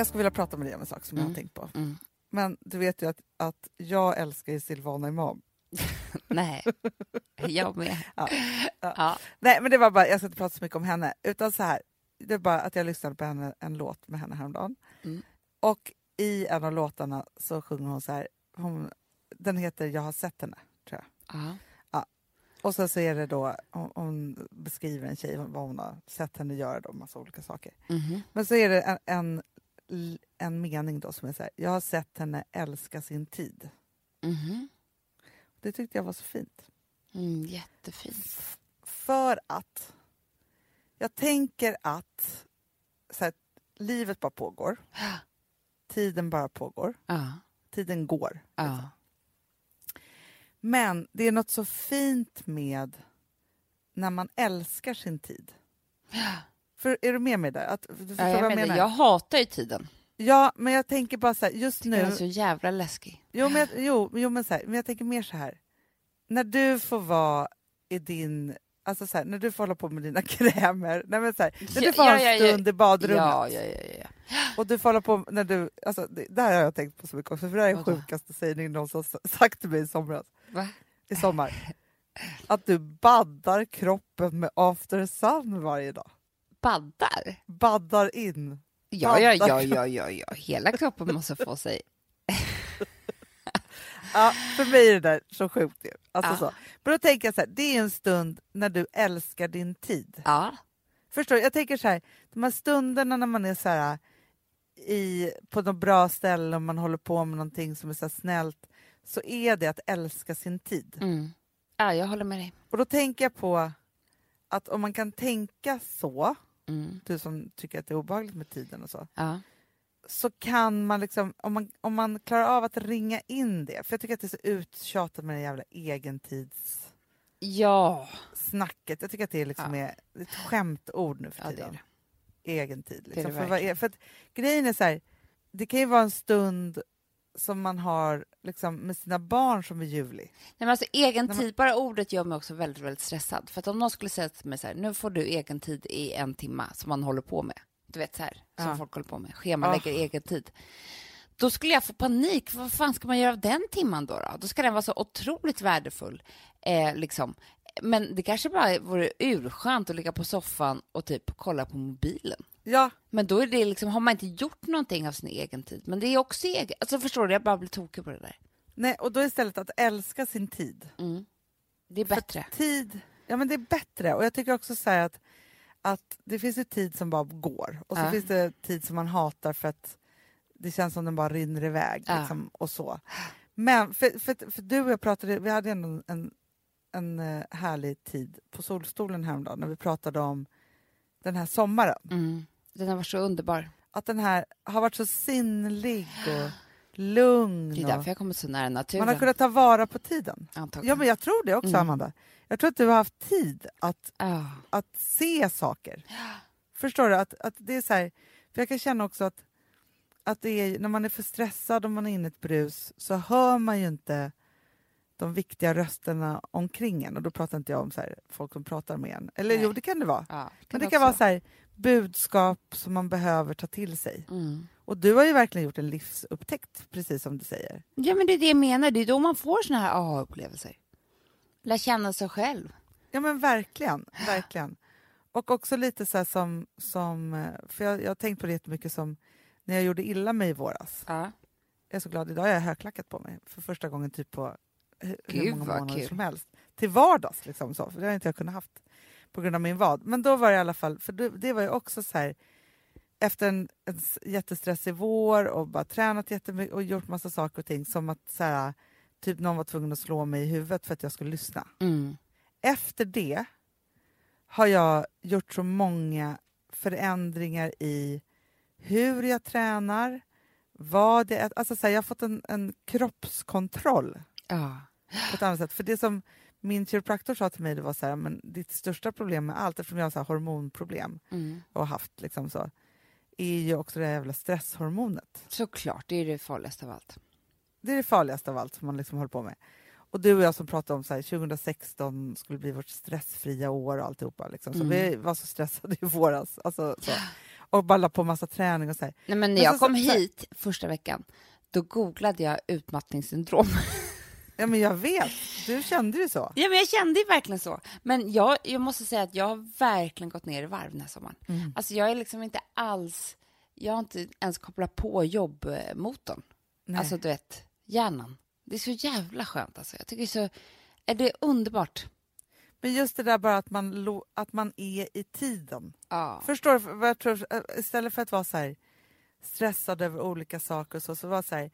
Jag skulle vilja prata med dig om en sak som jag har tänkt på. Mm. Men du vet ju att, att jag älskar ju Silvana Imam. Nej, jag med. Ja. Ja. Ja. Nej, men det var bara, jag ska inte prata så mycket om henne. Utan så här, det är bara att jag lyssnade på henne, en låt med henne häromdagen. Mm. Och i en av låtarna så sjunger hon så här, hon, den heter Jag har sett henne, Ja. Och så, så är det då, hon, hon beskriver en tjej, vad hon har sett henne göra då, massa olika saker. Mhm. Men så är det en, en, en mening då som är så här, jag har sett henne älska sin tid. Mhm. Det tyckte jag var så fint. Mm, jättefint. För att jag tänker att så här, livet bara pågår. Tiden bara pågår. Ja. Tiden går. Ja. Men det är något så fint med när man älskar sin tid. För, är du med mig där? Att, du förstår Ja, vad jag, jag menar, jag hatar ju tiden. Ja, men jag tänker bara så här, just Den är nu... så jävla läskig. Jo, men, jag, jo, jo, men, så här, men jag tänker mer så här. När du får vara i din... Alltså så här, när du får hålla på med dina krämer, nej men så här, när du Ja, får ha ja, en ja, stund i badrummet Ja, ja, ja, och du får hålla på när du... Alltså, det, det här har jag tänkt på så mycket också, för det här är Vadå? sjukaste sägningen någon som sagt till mig i somras. Va? I sommar. Att du baddar kroppen med after sun varje dag. Baddar? Baddar in. Ja, ja, ja, ja, ja, ja. Hela kroppen måste få sig. Ja, för mig är det där så sjukt ju. Alltså Ja. så. Men då tänker jag så här, det är en stund när du älskar din tid. Ja. Förstår du? Jag tänker så här, de här stunderna när man är så här i, på något bra ställe och man håller på med någonting som är så snällt så är det att älska sin tid. Mm. Ja, jag håller med dig. Och då tänker jag på att om man kan tänka så, Mm. du som tycker att det är obehagligt med tiden och så, Ja. så kan man liksom, om man, om man klarar av att ringa in det, för jag tycker att det är så uttjatat med det jävla egentidssnacket. Ja. Jag tycker att det liksom Ja. är ett skämtord nu för Ja, det är tiden. det. Egentid. Det är Liksom. det för, vad är, för att grejen är så här, det kan ju vara en stund som man har liksom, med sina barn som är ljuvlig. Nej, men alltså, egen man- tid, bara ordet gör mig också väldigt, väldigt stressad. För att om någon skulle säga till mig så här, nu får du egen tid i en timme som man håller på med. Du vet så här, som Ja. folk håller på med. Schemalägger Ah. egen tid. Då skulle jag få panik. Vad fan ska man göra av den timman då? Då, då ska den vara så otroligt värdefull. Eh, liksom. Men det kanske bara vore urskönt att ligga på soffan och typ kolla på mobilen. Ja, Men då är det liksom, har man inte gjort någonting av sin egen tid. Men det är också egen... Alltså förstår du, jag bara blir tokig på det där. nej, och då istället att älska sin tid. Mm. Det är För bättre. Tid, ja men det är bättre. Och jag tycker också så att, att det finns ju tid som bara går. Och så Ja. finns det tid som man hatar för att det känns som den bara rinner iväg. Ja. Liksom, och så. Men för, för, för du och jag pratade, vi hade en, en, en eh, härlig tid på Solstolen häromdagen när vi pratade om den här sommaren. Mm. Den har varit så underbar. Att den här har varit så sinnlig och lugn. Det är därför jag kommer så nära naturen. man har kunnat ta vara på tiden. Antagligen. Ja, men jag tror det också, Mm. Amanda. Jag tror att du har haft tid att, Ja. att se saker. Förstår du? Att, att det är så här, för jag kan känna också att, att det är, när man är för stressad och man är inne i ett brus så hör man ju inte de viktiga rösterna omkring en. Och då pratar inte jag om så här, folk som pratar med en. Eller Nej. jo, det kan det vara. Ja, Men det också kan vara så här, budskap som man behöver ta till sig. Mm. Och du har ju verkligen gjort en livsupptäckt, precis som du säger. Ja, men det är det jag menar. Det är då man får såna här aha-upplevelser. Lär känna sig själv. Ja men verkligen, verkligen. Och också lite så som, som eh, för jag, jag har tänkt på det jättemycket som när jag gjorde illa mig i våras. Ja. Jag är så glad, idag har jag högklackat på mig för första gången typ på hur hur Gud, många vad månader kul. som helst. Till vardags liksom så, för det har inte jag kunnat haft på grund av min vad. Men då var det i alla fall, för det, det var ju också så här efter en, en jättestressig vår och bara tränat jättemycket och gjort massa saker och ting som att så här, typ någon var tvungen att slå mig i huvudet för att jag skulle lyssna Mm. efter det har jag gjort så många förändringar i hur jag tränar, vad det är. Alltså så här, jag har fått en, en kroppskontroll Ja. på ett annat sätt. För det som min kiropraktor sa till mig det var så här, men ditt största problem med allt, eftersom jag har så hormonproblem Mm. och haft liksom så, är ju också det här jävla stresshormonet. Såklart, det är det farligaste av allt. Det är det farligaste av allt som man liksom håller på med. Och du och jag som pratade om så här, 2016 skulle bli vårt stressfria år och alltihopa. Liksom. Så Mm. vi var så stressade i våras. Alltså, så. Och bara på massa träning och så här. Nej, men när Men jag så- kom så- hit första veckan, då googlade jag utmattningssyndrom. Ja men jag vet, du kände ju så. Ja, men jag kände ju verkligen så. Men jag, jag måste säga att jag har verkligen gått ner i varv den här sommaren. Mm. Alltså jag är liksom inte alls, jag har inte ens kopplat på jobbmotorn. Nej. Alltså du vet, hjärnan. Det är så jävla skönt alltså. Jag tycker det är så, är det underbart. Men just det där bara att man, lo- att man är i tiden. Ja. Förstår du vad jag tror? Istället för att vara så här stressad över olika saker och så, så var så här,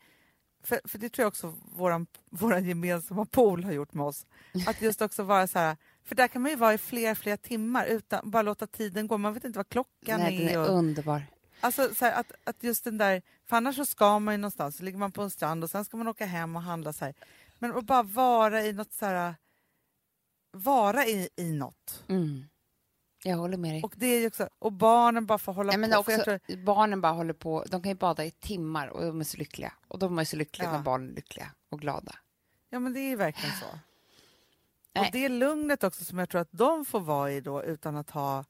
för, för det tror jag också våran, våran gemensamma pool har gjort med oss. Att just också vara så här, för där kan man ju vara i flera, flera timmar utan bara låta tiden gå. Man vet inte vad klockan Nej, den är. är och, underbar. alltså, så här, att, att just den där, för annars så ska man ju någonstans, så ligger man på en strand och sen ska man åka hem och handla så här. Men att bara vara i något så här, vara i, i något. Mm. Jag håller med dig. Och, det är ju också, och barnen bara får hålla Nej, men på. också, tror, Barnen bara håller på, de kan ju bada i timmar och de är så lyckliga. Och de är så lyckliga Ja. när barnen är lyckliga och glada. ja, men det är verkligen så. Nej. Och det lugnet också som jag tror att de får vara i då utan att ha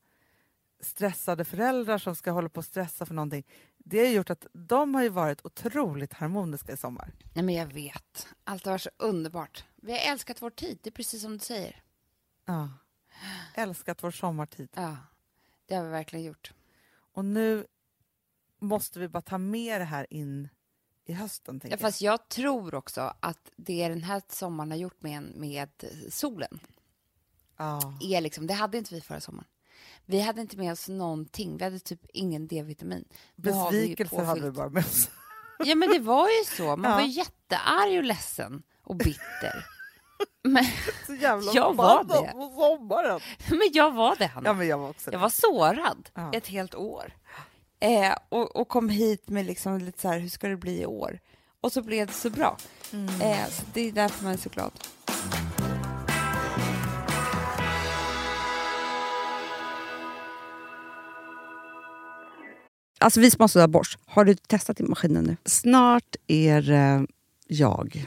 stressade föräldrar som ska hålla på och stressa för någonting. Det har gjort att de har ju varit otroligt harmoniska i sommar. Nej, men jag vet. Allt har varit så underbart. Vi har älskat vår tid, det är precis som du säger. Ja. Älskat vår sommartid. Ja, det har vi verkligen gjort. Och nu måste vi bara ta med det här in i hösten. Ja, fast jag tror också att det den här sommaren har gjort med, med solen. Ja. är liksom, det hade inte vi förra sommaren. Vi hade inte med oss någonting. Vi hade typ ingen D-vitamin. Besvikelser hade vi bara med oss. Ja, men det var ju så. Man Ja. var jättearg och ledsen och bitter. men, Så jävla Jag var det. på sommaren. men jag var det, Hanna. Ja, men jag var också det. Jag var sårad Ja. ett helt år. Eh, och, och kom hit med liksom lite så här, hur ska det bli i år? Och så blev det så bra. Mm. Eh, så det är därför man är så glad. Alltså vi sponsrar av Bosch. Har du testat i maskinen nu? Snart är det jag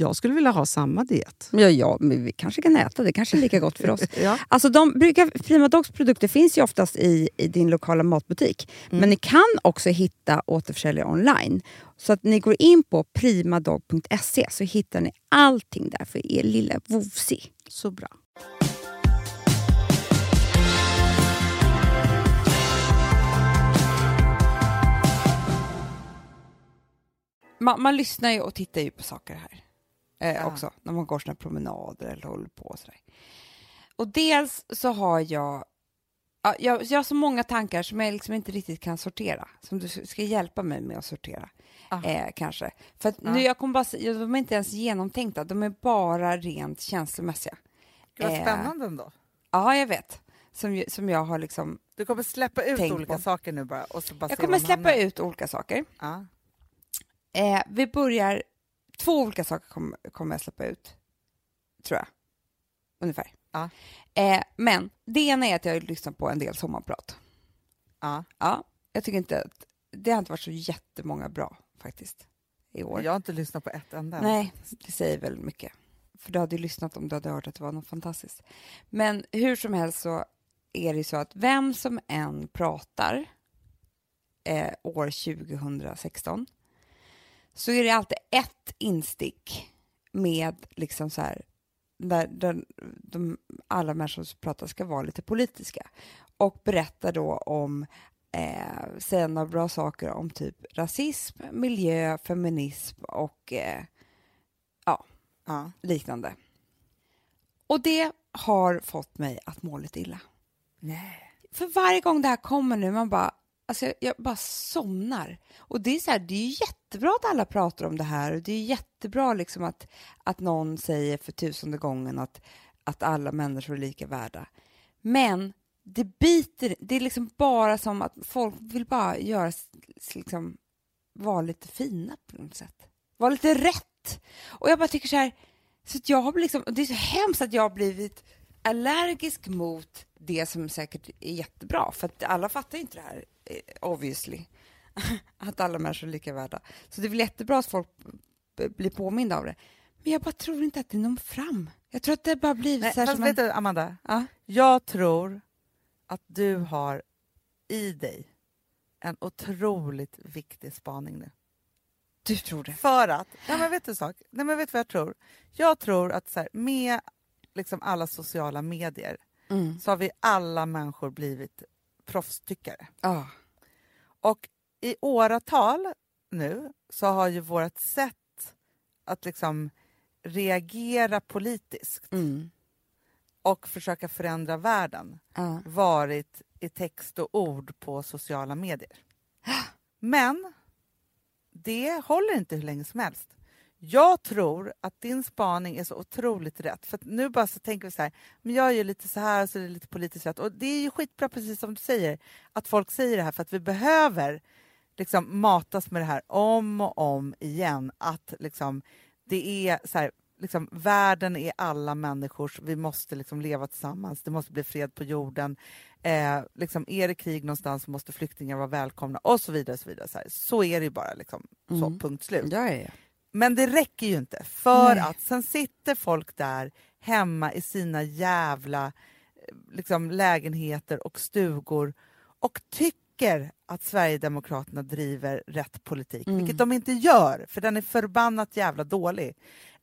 Jag skulle vilja ha samma diet. Ja, ja, men vi kanske kan äta det. kanske är lika gott för oss. Ja. Alltså de brukar, Prima Dogs produkter finns ju oftast i, i din lokala matbutik. Men ni kan också hitta återförsäljare online. Så att ni går in på primadog.se så hittar ni allting där för er lilla vovsi. Så bra. Man, man lyssnar ju och tittar ju på saker här eh, Ja. också, när man går såna promenader eller håller på och sådär. Och dels så har jag, ja, jag, jag har så många tankar som jag liksom inte riktigt kan sortera, som du ska hjälpa mig med att sortera. Ah. Eh, kanske. För nu, jag kommer bara, de är inte ens genomtänkta, de är bara rent känslomässiga. Gud, vad Eh. spännande ändå. Ja, jag vet. Som, som jag har liksom, Du kommer släppa ut olika på. saker nu bara. Och så bara jag kommer släppa hamnar. ut olika saker. Ja. Eh, vi börjar, två olika saker kommer, kommer jag släppa ut, tror jag. Ungefär. Ja. Eh, men det ena är att jag har lyssnat på en del sommarprat. Ja. Ja, jag tycker inte att, det har inte varit så jättemånga bra faktiskt i år. Jag har inte lyssnat på ett enda. Nej, det säger väl mycket. För du hade ju lyssnat om du hade hört att det var något fantastiskt. Men hur som helst så är det ju så att vem som än pratar eh, år 2016 så är det alltid ett instick med liksom så här där, där de, alla människor som pratar ska vara lite politiska och berättar då om eh, säga några bra saker om typ rasism, miljö, feminism och eh, Ja. liknande. Och det har fått mig att må lite illa. Nej. För varje gång det här kommer nu, man bara, alltså jag, jag bara somnar. Och det är så här, det är ju jättebra att alla pratar om det här och det är jättebra liksom att, att någon säger för tusende gången att, att alla människor är lika värda. Men det biter, det är liksom bara som att folk vill bara göra, liksom, vara lite fina på något sätt. Vara lite rätt. Och jag bara tycker så här, så att jag har liksom, det är så hemskt att jag har blivit allergisk mot det som säkert är jättebra, för att alla fattar ju inte det här, obviously, att alla människor är lika värda. Så det är väl jättebra att folk blir påminda av det. Men jag bara tror inte att det når fram. Jag tror att det bara blir Nej, så här fast som vet en... du, Amanda? Ja. Jag tror att du har i dig en otroligt viktig spaning nu. Du tror det? För att, nej men vet du en sak? Nej men vet vad jag tror? Jag tror att så här, med liksom alla sociala medier Mm. så har vi alla människor blivit proffstyckare. Ja. Och i åratal nu så har ju vårt sätt att liksom reagera politiskt Mm. och försöka förändra världen Ja. varit i text och ord på sociala medier. Men det håller inte hur länge som helst. Jag tror att din spaning är så otroligt rätt. För nu bara så tänker vi så här, men jag gör lite så här så det är lite politiskt rätt. Och det är ju skitbra precis som du säger, att folk säger det här för att vi behöver liksom matas med det här om och om igen. Att liksom, det är så här, liksom, världen är alla människors, vi måste liksom leva tillsammans, det måste bli fred på jorden. Eh, liksom, är det krig någonstans måste flyktingar vara välkomna och så vidare. Så, vidare, så, här. så är det ju bara, liksom, så, Mm. punkt slut. Ja, ja, ja. Men det räcker ju inte, för Nej. att sen sitter folk där hemma i sina jävla eh, liksom, lägenheter och stugor och tycker att Sverigedemokraterna driver rätt politik, Mm. vilket de inte gör, för den är förbannat jävla dålig.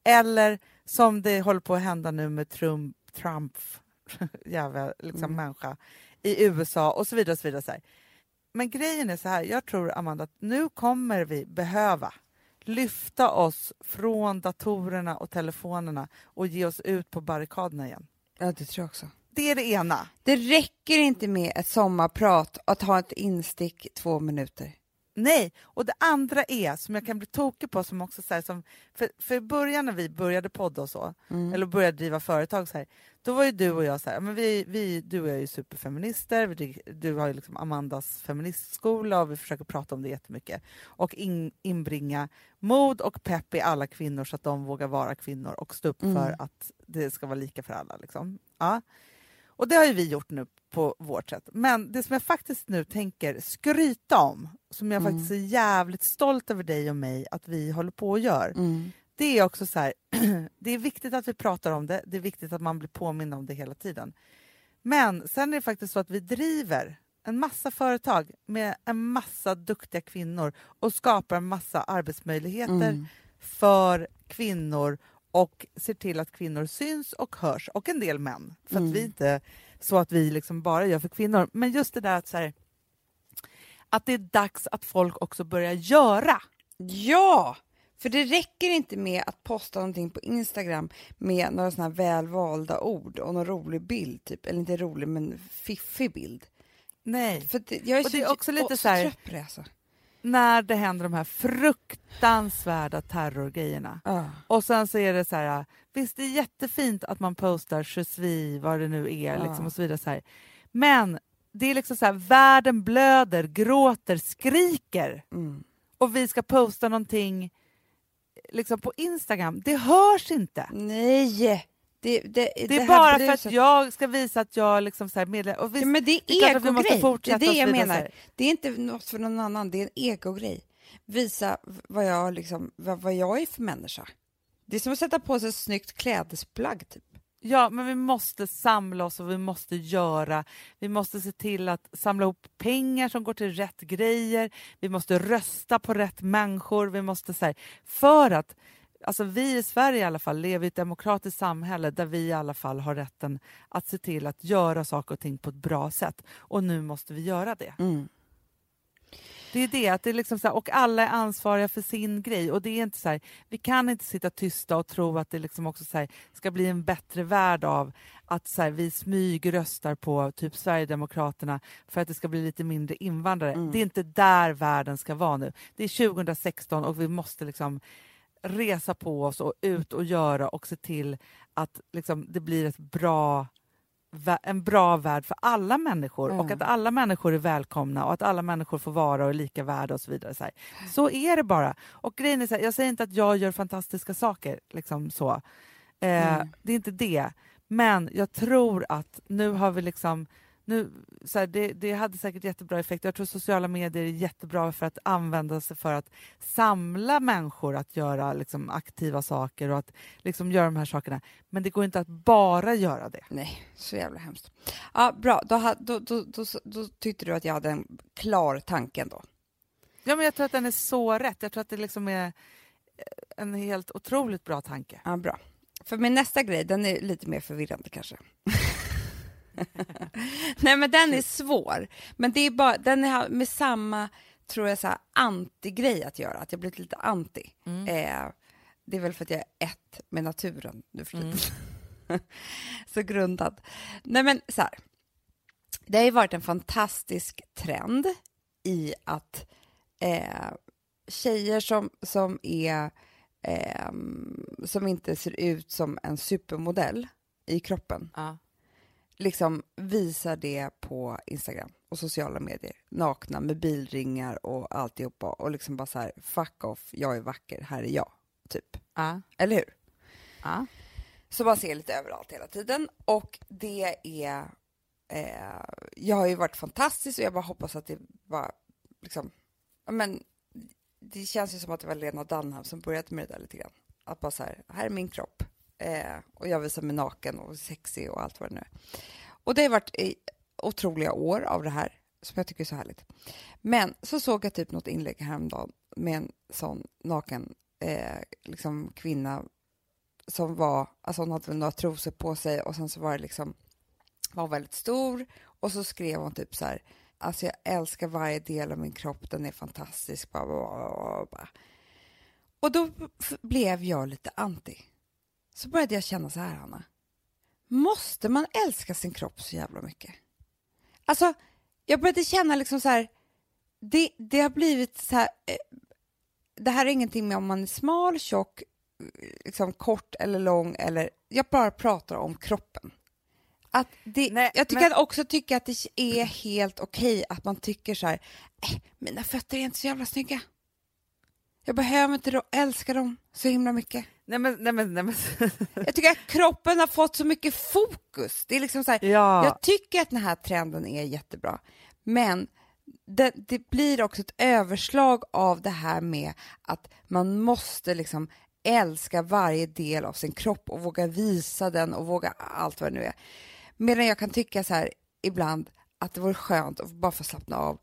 Eller som det håller på att hända nu med Trump, Trump jävla liksom, Mm. människa i USA och så vidare. Och så vidare så här. Men grejen är så här, jag tror Amanda att nu kommer vi behöva lyfta oss från datorerna och telefonerna och ge oss ut på barrikaderna igen. ja, det tror jag också. Det är det ena. Det räcker inte med ett sommarprat, att ha ett instick två minuter. Nej, och det andra är som jag kan bli tokig på som också så här, som för, för i början när vi började podda och så, Mm. eller började driva företag så här, då var ju du och jag så här, men vi, vi, du och jag är ju superfeminister, vi, du har ju liksom Amandas feministskola och vi försöker prata om det jättemycket och in, inbringa mod och pepp i alla kvinnor så att de vågar vara kvinnor och stå upp Mm. för att det ska vara lika för alla. Liksom. Ja. Och det har ju vi gjort nu på vårt sätt. Men det som jag faktiskt nu tänker skryta om, som jag Mm. faktiskt är jävligt stolt över dig och mig att vi håller på och gör, Mm. det är också så här, det är viktigt att vi pratar om det, det är viktigt att man blir påmind om det hela tiden. Men sen är det faktiskt så att vi driver en massa företag med en massa duktiga kvinnor och skapar en massa arbetsmöjligheter Mm. för kvinnor och ser till att kvinnor syns och hörs, och en del män. För Mm. att vi inte så att vi liksom bara gör för kvinnor. Men just det där att, så här, att det är dags att folk också börjar göra. Ja! För det räcker inte med att posta någonting på Instagram med några sådana välvalda ord och någon rolig bild, typ. eller inte rolig men fiffig bild. Nej. För det, jag är, Och det är så, också lite så här- trött på det alltså. När det händer de här fruktansvärda terrorgrejerna. Ja. Och sen så är det så här, visst det är jättefint att man postar je vad det nu är, Ja. liksom, och så vidare. Så här. Men det är liksom så här, världen blöder, gråter, skriker Mm. och vi ska posta någonting liksom på Instagram. Det hörs inte. Nej! Det, det, Det är här bara för att jag ska visa att jag liksom så här medlem... Och visst, Ja, men det det är är vi måste egogrej. Det är det jag menar. Det är inte något för någon annan, det är en egogrej. Visa vad jag, liksom, vad, vad jag är för människa. Det är som att sätta på sig ett snyggt klädesplagg. Typ. Ja, men vi måste samla oss och vi måste göra. Vi måste se till att samla ihop pengar som går till rätt grejer. Vi måste rösta på rätt människor. Vi måste så här, för att Alltså vi i Sverige i alla fall lever i ett demokratiskt samhälle där vi i alla fall har rätten att se till att göra saker och ting på ett bra sätt. Och nu måste vi göra det. Mm. Det är det, att det är liksom så här, och alla är ansvariga för sin grej. Och det är inte så här, vi kan inte sitta tysta och tro att det liksom också så här, ska bli en bättre värld av att så vi smygröstar på typ Sverigedemokraterna för att det ska bli lite mindre invandrare. Mm. Det är inte där världen ska vara nu. Det är 2016 och vi måste liksom resa på oss och ut och göra och se till att liksom, det blir ett bra en bra värld för alla människor och Ja. att alla människor är välkomna och att alla människor får vara och är lika värda och så vidare. Så, här. så är det bara. Och grejen är så här, jag säger inte att jag gör fantastiska saker, liksom så. Eh, Mm. Det är inte det. Men jag tror att nu har vi liksom nu, så här, det, det hade säkert jättebra effekt. Jag tror sociala medier är jättebra för att använda sig för att samla människor att göra liksom, aktiva saker och att liksom, göra de här sakerna. Men det går inte att bara göra det. Nej, så jävla hemskt. Ja, bra, då, då, då, då tyckte du att jag hade en klar tanke ändå. Ja, men jag tror att den är så rätt. Jag tror att det liksom är en helt otroligt bra tanke. Ja, bra. För min nästa grej, den är lite mer förvirrande kanske. Nej, men den är svår. Men det är bara, den är med samma, tror jag, så här, anti-grej att göra. Att jag blivit lite anti. Mm. Eh, det är väl för att jag är ett med naturen nu för Mm. tiden. så grundad. Nej, men så här. Det har ju varit en fantastisk trend i att eh, tjejer som, som är ehm, som inte ser ut som en supermodell i kroppen Ja. Liksom visar det på Instagram och sociala medier, nakna med bilringar och alltihopa och liksom bara så här, fuck off, jag är vacker, här är jag, typ. Ja. Eller hur? Ja. Så man ser lite överallt hela tiden och det är, eh, jag har ju varit fantastisk och jag bara hoppas att det bara, liksom, men det känns ju som att det var Lena Dunham som började med det där lite grann. Att bara så här, här är min kropp eh, och jag visar mig naken och sexig och allt vad det nu är. Och det har varit eh, otroliga år av det här som jag tycker är så härligt. Men så såg jag typ något inlägg häromdagen med en sån naken eh, liksom kvinna som var, alltså hon hade väl några trosor på sig och sen så var det liksom, var väldigt stor och så skrev hon typ så här, alltså jag älskar varje del av min kropp, den är fantastisk, bla, bla, bla, bla. Och då blev jag lite anti. Så började jag känna så här, Hanna. Måste man älska sin kropp så jävla mycket? Alltså, jag började känna liksom så här, det, det har blivit så här, eh, det här är ingenting med om man är smal, tjock, liksom kort eller lång eller jag bara pratar om kroppen. Att det, Nej, jag tycker men- att också tycka att det är helt okej att man tycker så här, äh, mina fötter är inte så jävla snygga. Jag behöver inte älska dem så himla mycket. Nej men, nej men, nej men. Jag tycker att kroppen har fått så mycket fokus. Det är liksom så här, ja. jag tycker att den här trenden är jättebra, men det, det blir också ett överslag av det här med att man måste liksom älska varje del av sin kropp och våga visa den och våga allt vad det nu är. Medan jag kan tycka så här ibland att det vore skönt att bara få slappna av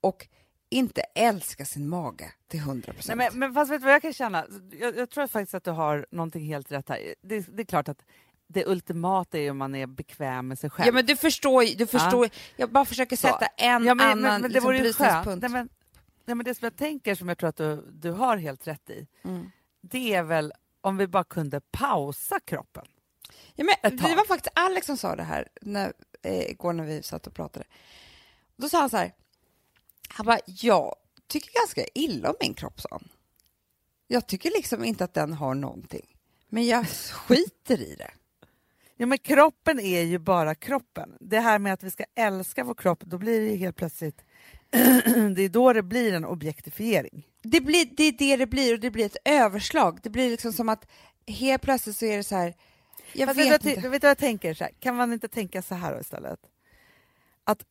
och inte älska sin mage till hundra Nej, procent. men, men fast vet du vad jag kan känna? Jag, jag tror faktiskt att du har någonting helt rätt här. Det, det är klart att det ultimata är ju om man är bekväm med sig själv. Ja men du förstår du förstår, jag bara försöker Så. sätta en Ja, men, annan men, men det liksom, brytningspunkt. Nej, men, nej, men det som jag tänker, som jag tror att du, du har helt rätt i, Mm. det är väl om vi bara kunde pausa kroppen. Ja, men det var faktiskt Alex som sa det här när, eh, igår när vi satt och pratade. Då sa han så här, han bara, jag tycker ganska illa om min kropp, sa han. Jag tycker liksom inte att den har någonting, men jag skiter i det. Ja, men kroppen är ju bara kroppen. Det här med att vi ska älska vår kropp, då blir det ju helt plötsligt... det är då det blir en objektifiering. Det, blir, det är det det blir och det blir ett överslag. Det blir liksom som att helt plötsligt så är det så här, jag Fast vet vet, inte. vet du vad jag tänker? Så här, kan man inte tänka så här istället? Att,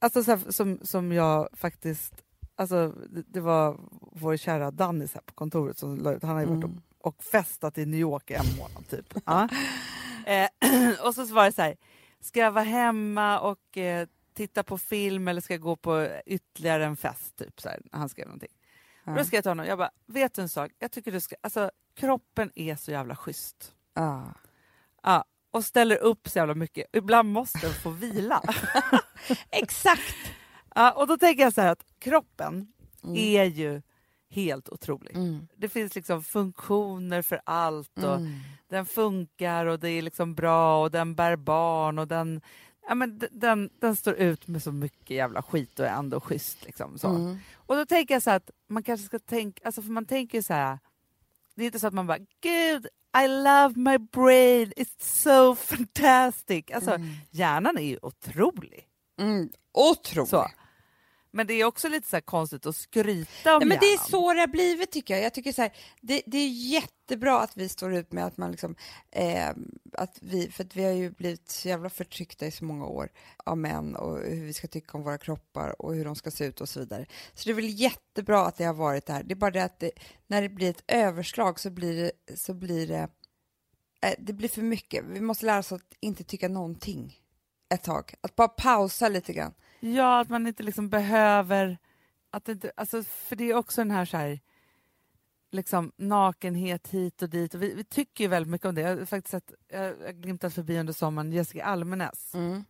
alltså så här, som, som jag faktiskt... Alltså, det, var vår kära Dannis här på kontoret som la ut, han har ju varit Mm. och, och festat i New York i en månad typ. Ja. eh, och så var det så här, ska jag vara hemma och eh, titta på film eller ska jag gå på ytterligare en fest? Typ, så här, han skrev någonting. Och då skrev jag till honom, jag bara, vet du en sak? Jag tycker du ska, alltså kroppen är så jävla schysst. Ja. Ja, och ställer upp så jävla mycket. Ibland måste den få vila. Exakt! ja, och då tänker jag så här att kroppen Mm. är ju helt otrolig. Mm. Det finns liksom funktioner för allt och Mm. den funkar och det är liksom bra och den bär barn och den, ja, men den, den står ut med så mycket jävla skit och är ändå schysst. Liksom, så. Mm. Och då tänker jag så här att man kanske ska tänka, alltså för man tänker så här, det är inte så att man bara gud, I love my brain, it's so fantastic. Alltså hjärnan är ju otrolig. Mm. Otroligt. Så. Men det är också lite så här konstigt att skryta om Nej, men det är så det har blivit tycker jag. Jag tycker så här, det, det är jättebra att vi står ut med att man liksom, eh, att vi, för att vi har ju blivit så jävla förtryckta i så många år av män och hur vi ska tycka om våra kroppar och hur de ska se ut och så vidare. Så det är väl jättebra att det har varit det här. Det är bara det att det, när det blir ett överslag så blir det, så blir det, eh, det blir för mycket. Vi måste lära oss att inte tycka någonting ett tag. Att bara pausa lite grann. Ja, att man inte liksom behöver... Att inte, alltså, för det är också den här, så här liksom, nakenhet hit och dit. Och vi, vi tycker ju väldigt mycket om det. Jag har faktiskt sett, jag har glimtat förbi under sommaren, Jessica Almenäs Mm.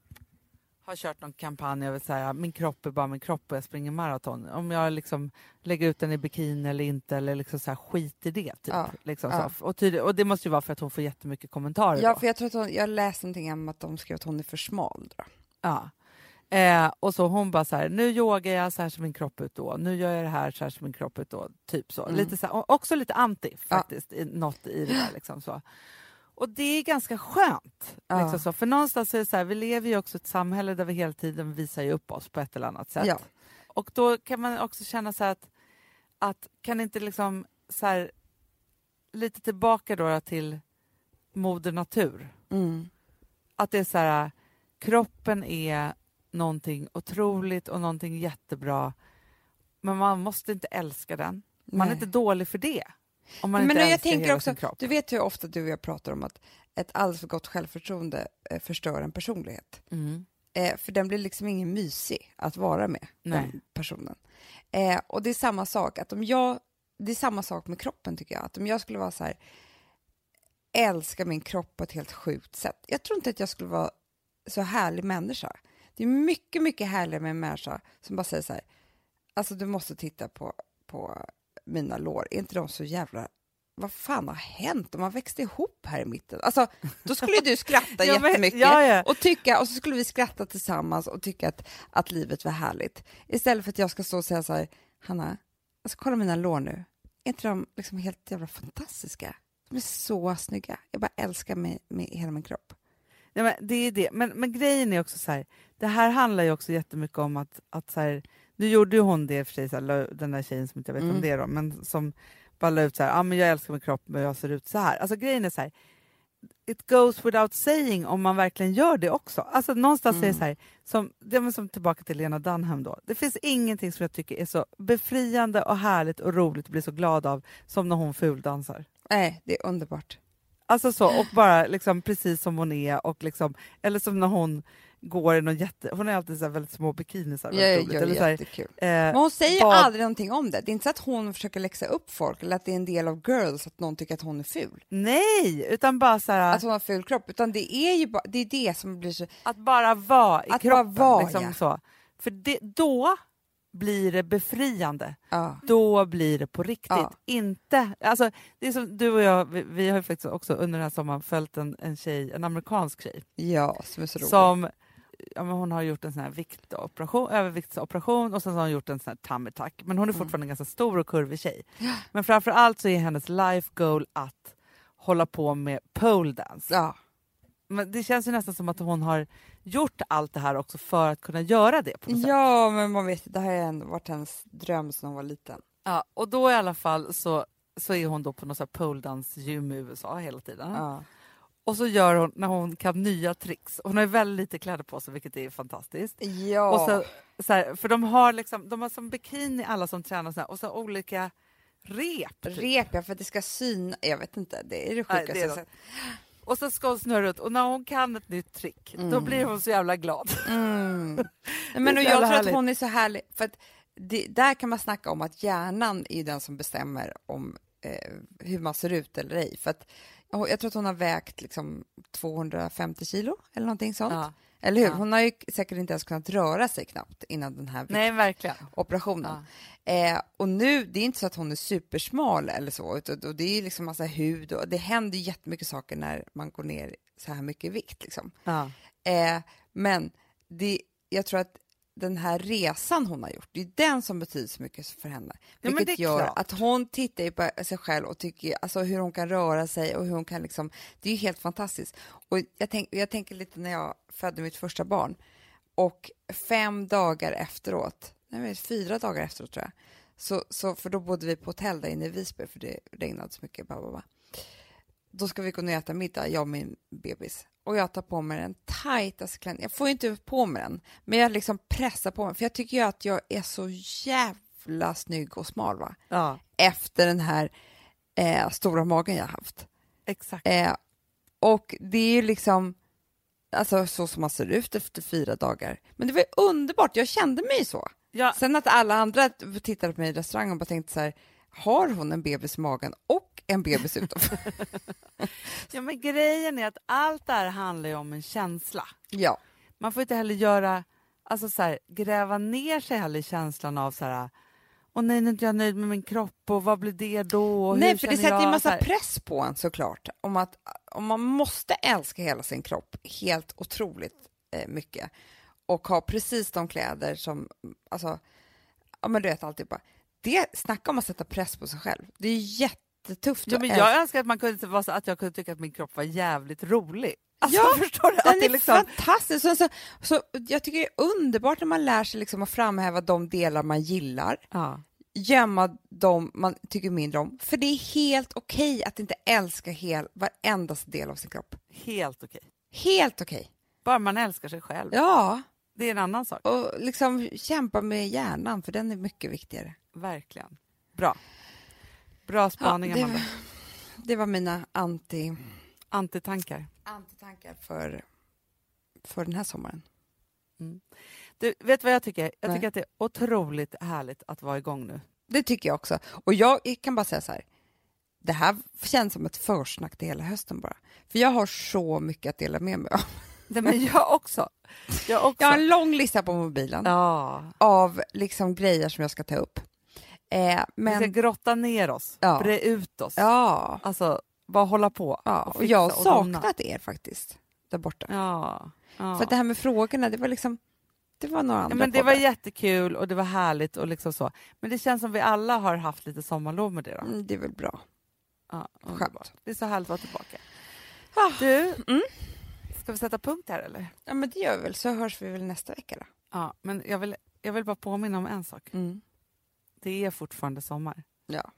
har kört någon kampanj över så här, min kropp är bara min kropp och jag springer maraton. Om jag liksom lägger ut den i bikini eller inte eller liksom så här, skit i det. Typ. Ja, Liksom ja. så. Och, tydlig, och det måste ju vara för att hon får jättemycket kommentarer. Ja, då. för jag tror att hon, jag läste någonting om att de skrev att hon är för smal. Då. Ja. Eh, och så hon bara så här, nu yogar jag så här som min kropp ut då, nu gör jag det här så här som min kropp ut då. Typ så. Mm. Lite så här, och också lite anti Ja. faktiskt, i, något i det där. Liksom så. Och det är ganska skönt. Ja. Liksom så. För någonstans är det så här, vi lever ju också i ett samhälle där vi hela tiden visar upp oss på ett eller annat sätt. Ja. Och då kan man också känna så att, att kan inte liksom så här, lite tillbaka då till moder natur. Mm. Att det är så här, kroppen är någonting otroligt och någonting jättebra. Men man måste inte älska den. Man är Nej. inte dålig för det. Om man Men inte jag tänker också, du vet hur ofta du och jag pratar om att ett alldeles för gott självförtroende eh, förstör en personlighet. Mm. Eh, för den blir liksom ingen mysig att vara med, Nej. den personen. Eh, och det är samma sak, att om jag, det är samma sak med kroppen tycker jag, att om jag skulle vara så här, älska min kropp på ett helt sjukt sätt. Jag tror inte att jag skulle vara så härlig människa. Det är mycket, mycket härligare med en människa som bara säger så här, alltså du måste titta på, på mina lår, är inte de så jävla vad fan har hänt? De har växt ihop här i mitten. Alltså, då skulle du skratta Ja, jättemycket ja, ja. och tycka, och så skulle vi skratta tillsammans och tycka att, att livet var härligt. Istället för att jag ska stå och säga så här, Hanna, alltså kolla mina lår nu. Är inte de liksom helt jävla fantastiska? De är så snygga. Jag bara älskar mig med hela min kropp. Ja, men det är det. Men, men grejen är också så här, det här handlar ju också jättemycket om att, att så här, nu gjorde ju hon det i och för sig, så här, den där tjejen som inte jag vet Mm. om det är då, men som bara la ut så här, ah, men jag älskar min kropp men jag ser ut så här. Alltså grejen är så här, it goes without saying om man verkligen gör det också. Alltså någonstans är det så här, som, det är som tillbaka till Lena Dunham då. Det finns ingenting som jag tycker är så befriande och härligt och roligt och blir så glad av som när hon fuldansar. Nej, det är underbart. Alltså så, och bara liksom precis som hon är, och liksom, eller som när hon går i någon jätte... Hon har alltid så väldigt små bikinisar. Ja, ja, eller så här, jättekul. eh, Men hon säger vad- aldrig någonting om det. Det är inte så att hon försöker läxa upp folk eller att det är en del av girls att någon tycker att hon är ful. Nej, utan bara så här, Att hon har ful kropp. Utan det är ju bara, det, är det som blir så... att bara vara i Att bara kroppen. vara, liksom ja. så. För det, då blir det befriande. Ja. Då blir det på riktigt. Ja. Inte... Alltså, det är som du och jag, vi, vi har ju faktiskt också under den här sommaren följt en, en tjej, en amerikansk tjej, ja, som är så rolig. som ja, men hon har gjort en sån här viktoperation, överviktsoperation och sen har hon gjort en sån här tummy tuck. Men hon är fortfarande en ganska stor och kurvig tjej. Men framför allt så är hennes life goal att hålla på med pole dance. Ja. Men det känns ju nästan som att hon har gjort allt det här också för att kunna göra det. Ja, men man vet, det här har varit hennes dröm sedan hon var liten. Ja, och då i alla fall så, så är hon då på något så här pole dance gym i USA hela tiden. Ja. Och så gör hon, när hon kan nya tricks, hon har väldigt lite kläder på sig vilket är fantastiskt. Ja. Och så, så här, för de har liksom, de har som bikini alla som tränar så här, och så olika rep. typ. Rep, ja, för att det ska syna. Jag vet inte, det är det Nej, sjukaste det är jag sett. Och så ska hon snurra runt och när hon kan ett nytt trick då blir hon så jävla glad. Mm. Men och jag tror att hon är så härlig, för att det, där kan man snacka om att hjärnan är den som bestämmer om eh, hur man ser ut eller ej. För att, jag jag tror att hon har vägt liksom 250 kilo eller någonting sånt. Ja. Eller hur? Ja. Hon har ju säkert inte ens kunnat röra sig knappt innan den här Nej, verkligen. operationen. Eh, och nu, det är inte så att hon är supersmal eller så, utan och det är liksom massa hud och det händer ju jättemycket saker när man går ner så här mycket i vikt. Liksom. Ja. Eh, men det, jag tror att den här resan hon har gjort, det är den som betyder så mycket för henne. men Vilket gör klart. att hon tittar på sig själv och tycker alltså, hur hon kan röra sig och hur hon kan liksom, det är ju helt fantastiskt. Och jag, tänk, jag tänker lite när jag födde mitt första barn och fem dagar efteråt, nej fyra dagar efteråt tror jag, så, så, för då bodde vi på hotell där inne i Visby för det regnade så mycket. Bla, bla, bla. Då ska vi gå ner och äta middag, jag och min bebis. Och jag tar på mig den tajtaste klänningen. Jag får ju inte på mig den, men jag liksom pressar på mig. För jag tycker ju att jag är så jävla snygg och smal va? ja, Efter den här eh, stora magen jag haft. exakt. Eh, och det är ju liksom alltså, så som man ser ut efter fyra dagar. Men det var ju underbart, jag kände mig så. Ja, Sen att alla andra tittade på mig i restaurangen och bara tänkte så här, har hon en bebis i magen och en bebis utanför? ja, men grejen är att allt det här handlar ju om en känsla. ja. Man får inte heller göra, alltså så här, gräva ner sig heller i känslan av så här, åh nej, nu är inte jag nöjd med min kropp och vad blir det då? Och Nej, för det sätter ju jag? massa press på en såklart. Om att om man måste älska hela sin kropp helt otroligt eh, mycket och ha precis de kläder som, alltså, ja men du vet alltihopa. Det, snacka om att sätta press på sig själv. Det är jättetufft Ja, att men jag önskar att, man kunde vara så att jag kunde tycka att min kropp var jävligt rolig. Alltså, Ja, förstår du? Att Den det är liksom, fantastisk. Så, så, så, jag tycker det är underbart när man lär sig liksom att framhäva de delar man gillar, ja. gömma de man tycker mindre om. För det är helt okej att inte älska hel, varenda del av sin kropp. Helt okej. Helt okej. Bara man älskar sig själv. Ja, Det är en annan sak. och liksom kämpa med hjärnan för den är mycket viktigare. Verkligen. Bra. Bra spaning, Ja, det, var, det var mina anti, Antitankar. antitankar för, för den här sommaren. Du, vet vad jag tycker? Jag Nej. tycker att det är otroligt härligt att vara igång nu. Det tycker jag också. Och jag kan bara säga så här. Det här känns som ett försnack till hela hösten bara. För jag har så mycket att dela med mig av. Nej, men jag också. Jag också. Jag har en lång lista på mobilen Ja. av liksom grejer som jag ska ta upp. Eh, Vi ska men, grotta ner oss, Ja. bre ut oss. ja, Alltså, bara hålla på. ja, och och jag har saknat er faktiskt, där borta. Ja. ja. För det här med frågorna, det var liksom, det var några andra ja, men det var poddar. jättekul och det var härligt och liksom så. Men det känns som vi alla har haft lite sommarlov med det då. Mm, det är väl bra. Ja, Skönt. Det är så härligt att vara tillbaka. Ah. Du, Mm. ska vi sätta punkt här eller? Ja, men det gör vi väl, så hörs vi väl nästa vecka då. Ja, men jag vill, jag vill bara påminna om en sak. Mm. Det är fortfarande sommar. Ja.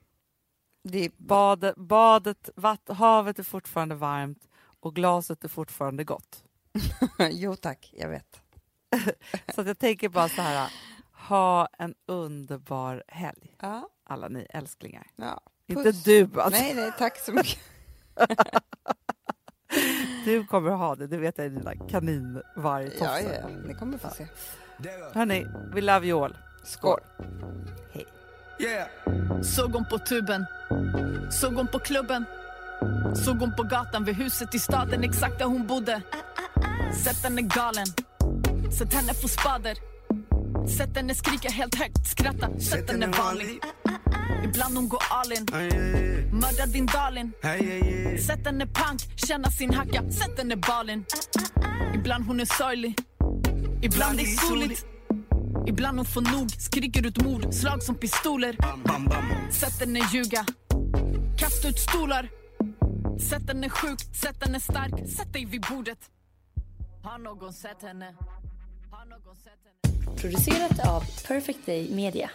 Det är, Badet, badet vatt, havet är fortfarande varmt och glaset är fortfarande gott. jo tack, jag vet. Så att jag tänker bara så här, ha en underbar helg, Ja, alla ni älsklingar. ja. Inte du alltså, Nej, nej, tack så mycket. du kommer ha det, det vet jag i dina kaninvargtofsar. Ja, ja, ni kommer få se. Hörni, we love you all. Skål. Yeah. Såg hon på tuben, såg hon på klubben. Såg hon på gatan vid huset i staden exakt där hon bodde. Sett henne galen, sett henne få spader. Sett henne skrika helt högt, skratta, sett henne vanlig. Ibland hon går all in, mördar din darling. Sett henne pank, känna sin hacka, sett henne balen Ibland hon är sorglig, ibland det är soligt Ibland hon får nog, skriker ut mord, slag som pistoler Sätt henne ljuga, kasta ut stolar Sätt henne sjuk, sätt henne stark, sätt dig vid bordet Har någon sett henne? Har någon sett henne? Producerat av Perfect Day Media.